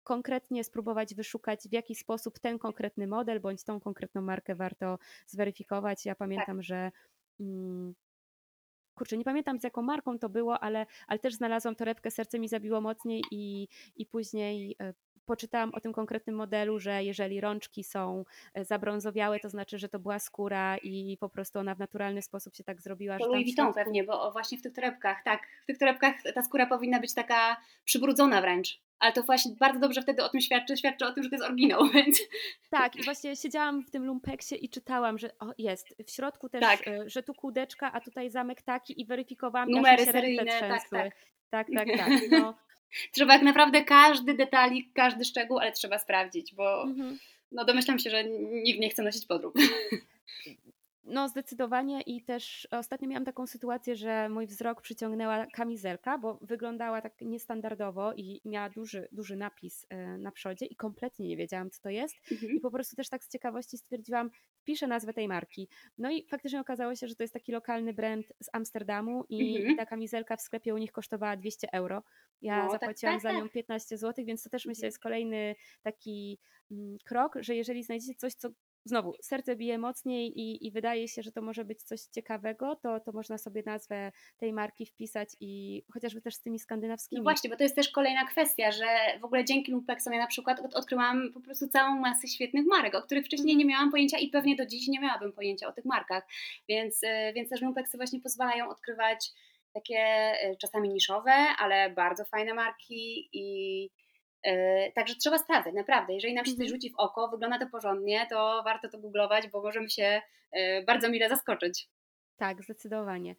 konkretnie spróbować wyszukać, w jaki sposób ten konkretny model bądź tą konkretną markę warto zweryfikować. Ja pamiętam, że. Mm, Kurczę, nie pamiętam z jaką marką to było, ale, ale też znalazłam torebkę, serce mi zabiło mocniej i, i później e, poczytałam o tym konkretnym modelu, że jeżeli rączki są e, zabrązowiałe, to znaczy, że to była skóra i po prostu ona w naturalny sposób się tak zrobiła, To Louis Vuitton środku... pewnie, bo właśnie w tych torebkach, tak, w tych torebkach ta skóra powinna być taka przybrudzona wręcz. Ale to właśnie bardzo dobrze wtedy o tym świadczy, świadczy o tym, że to jest oryginał, więc Tak, i właśnie siedziałam w tym lumpeksie i czytałam, że o, jest, w środku też, Tak. e, że tu kółdeczka, a tutaj zamek taki i weryfikowałam, i aż mi numery się seryjne, tak, trzęsły. tak. Tak, tak, tak. No, Trzeba jak naprawdę każdy detalik, każdy szczegół, ale trzeba sprawdzić, bo mhm. no domyślam się, że nikt nie chce nosić podrób. No, zdecydowanie i też ostatnio miałam taką sytuację, że mój wzrok przyciągnęła kamizelka, bo wyglądała tak niestandardowo i miała duży, duży napis e, na przodzie i kompletnie nie wiedziałam, co to jest. Mhm. I po prostu też tak z ciekawości stwierdziłam, wpiszę nazwę tej marki. No i faktycznie okazało się, że to jest taki lokalny brand z Amsterdamu i, Mhm. i ta kamizelka w sklepie u nich kosztowała 200 euro. Ja No, tak, zapłaciłam tak, za nią tak. 15 zł, więc to też myślę Mhm. jest kolejny taki mm, krok, że jeżeli znajdziecie coś, co znowu serce bije mocniej i, i wydaje się, że to może być coś ciekawego, to, to można sobie nazwę tej marki wpisać i chociażby też z tymi skandynawskimi. No właśnie, bo to jest też kolejna kwestia, że w ogóle dzięki ja na przykład od, odkryłam po prostu całą masę świetnych marek, o których wcześniej nie miałam pojęcia i pewnie do dziś nie miałabym pojęcia o tych markach. Więc, y, więc też Lumpeksy właśnie pozwalają odkrywać takie y, czasami niszowe, ale bardzo fajne marki i y, Także trzeba sprawdzać, naprawdę. Jeżeli nam się coś Mhm. rzuci w oko, wygląda to porządnie, to warto to googlować, bo możemy się y, bardzo mile zaskoczyć. Tak, zdecydowanie.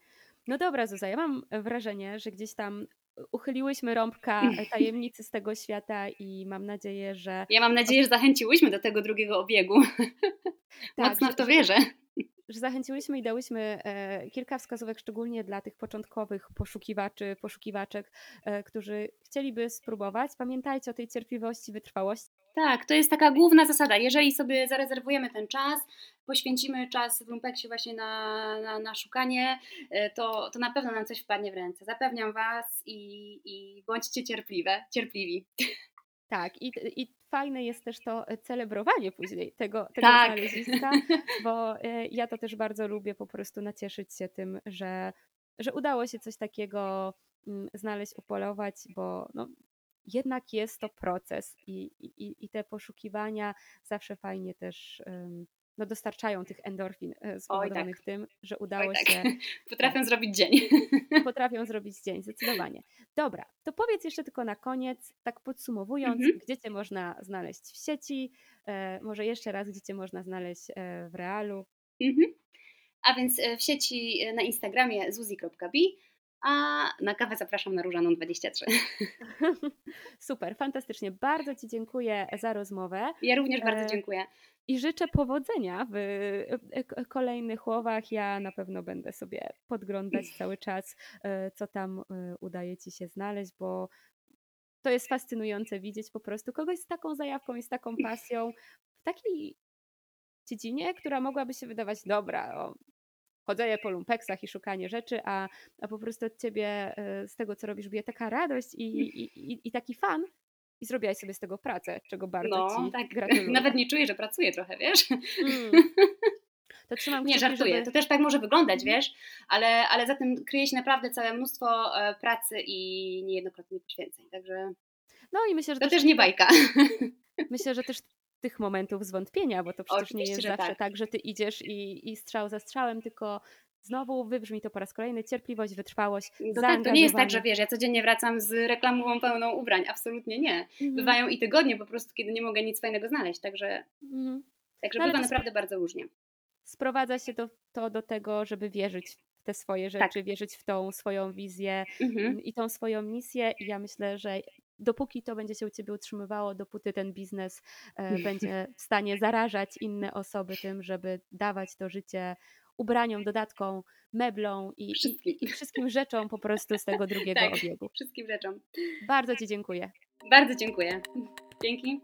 No dobra, Zuza, ja mam wrażenie, że gdzieś tam uchyliłyśmy rąbka tajemnicy z tego świata i mam nadzieję, że Ja mam nadzieję, że zachęciłyśmy do tego drugiego obiegu. Mocno że- w to wierzę. Że zachęciłyśmy i dałyśmy e, kilka wskazówek, szczególnie dla tych początkowych poszukiwaczy, poszukiwaczek, e, którzy chcieliby spróbować. Pamiętajcie o tej cierpliwości, wytrwałości. Tak, to jest taka główna zasada. Jeżeli sobie zarezerwujemy ten czas, poświęcimy czas w Lumpeksie właśnie na, na, na szukanie, y, to, to na pewno nam coś wpadnie w ręce. Zapewniam Was i, i bądźcie cierpliwe, cierpliwi. Tak, i, i fajne jest też to celebrowanie później tego, tego Tak. znaleziska, bo e, ja to też bardzo lubię po prostu nacieszyć się tym, że, że udało się coś takiego mm, znaleźć, upolować, bo no, jednak jest to proces i, i, i te poszukiwania zawsze fajnie też em, no, dostarczają tych endorfin e, spowodowanych tym, że udało Oj, tak. się Potrafię zrobić dzień. potrafią zrobić dzień, zdecydowanie. Dobra, to powiedz jeszcze tylko na koniec, tak podsumowując, Mhm. gdzie Cię można znaleźć w sieci, e, może jeszcze raz, gdzie Cię można znaleźć e, w realu. Mhm. A więc e, w sieci na Instagramie zuzi.bi, a na kawę zapraszam na Różaną23. Super, fantastycznie. Bardzo Ci dziękuję za rozmowę Ja również bardzo E, dziękuję. i życzę powodzenia w e, kolejnych łowach. Ja na pewno będę sobie podglądać cały czas, e, co tam udaje Ci się znaleźć, bo to jest fascynujące widzieć po prostu kogoś z taką zajawką i z taką pasją w takiej dziedzinie, która mogłaby się wydawać dobra, o, chodzenie po lumpeksach i szukanie rzeczy, a, a po prostu od ciebie e, z tego, co robisz, bije taka radość i, i, i, i taki fan i zrobiłaś sobie z tego pracę, czego bardzo No, ci tak. gratuluję. Nawet nie czuję, że pracuję trochę, wiesz? Mm. To trzymam Nie, żartuję. żeby- To też tak może wyglądać, Mhm. wiesz, ale, ale za tym kryje się naprawdę całe mnóstwo e, pracy i niejednokrotnie poświęceń. Także No i myślę, że to też, też nie bajka. myślę, że też tych momentów zwątpienia, bo to przecież nie Oczywiście, jest że zawsze tak. tak. że ty idziesz i, i strzał za strzałem, tylko znowu wybrzmi to po raz kolejny, cierpliwość, wytrwałość, To, tak, to nie jest tak, że wiesz, ja codziennie wracam z reklamową pełną ubrań. Absolutnie nie. Mhm, Bywają i tygodnie po prostu, kiedy nie mogę nic fajnego znaleźć. Także, mhm. także No, bywa naprawdę bardzo różnie. sprowadza się to, to do tego, żeby wierzyć w te swoje Tak. rzeczy, wierzyć w tą swoją wizję Mhm. i tą swoją misję. I ja myślę, że dopóki to będzie się u ciebie utrzymywało, dopóty ten biznes e, będzie w stanie zarażać inne osoby tym, żeby dawać to życie ubraniom, dodatkom, meblom i, i, Wszystkim. i wszystkim rzeczom po prostu z tego drugiego Tak. obiegu. Wszystkim rzeczom. Bardzo Ci dziękuję. Bardzo dziękuję. Dzięki.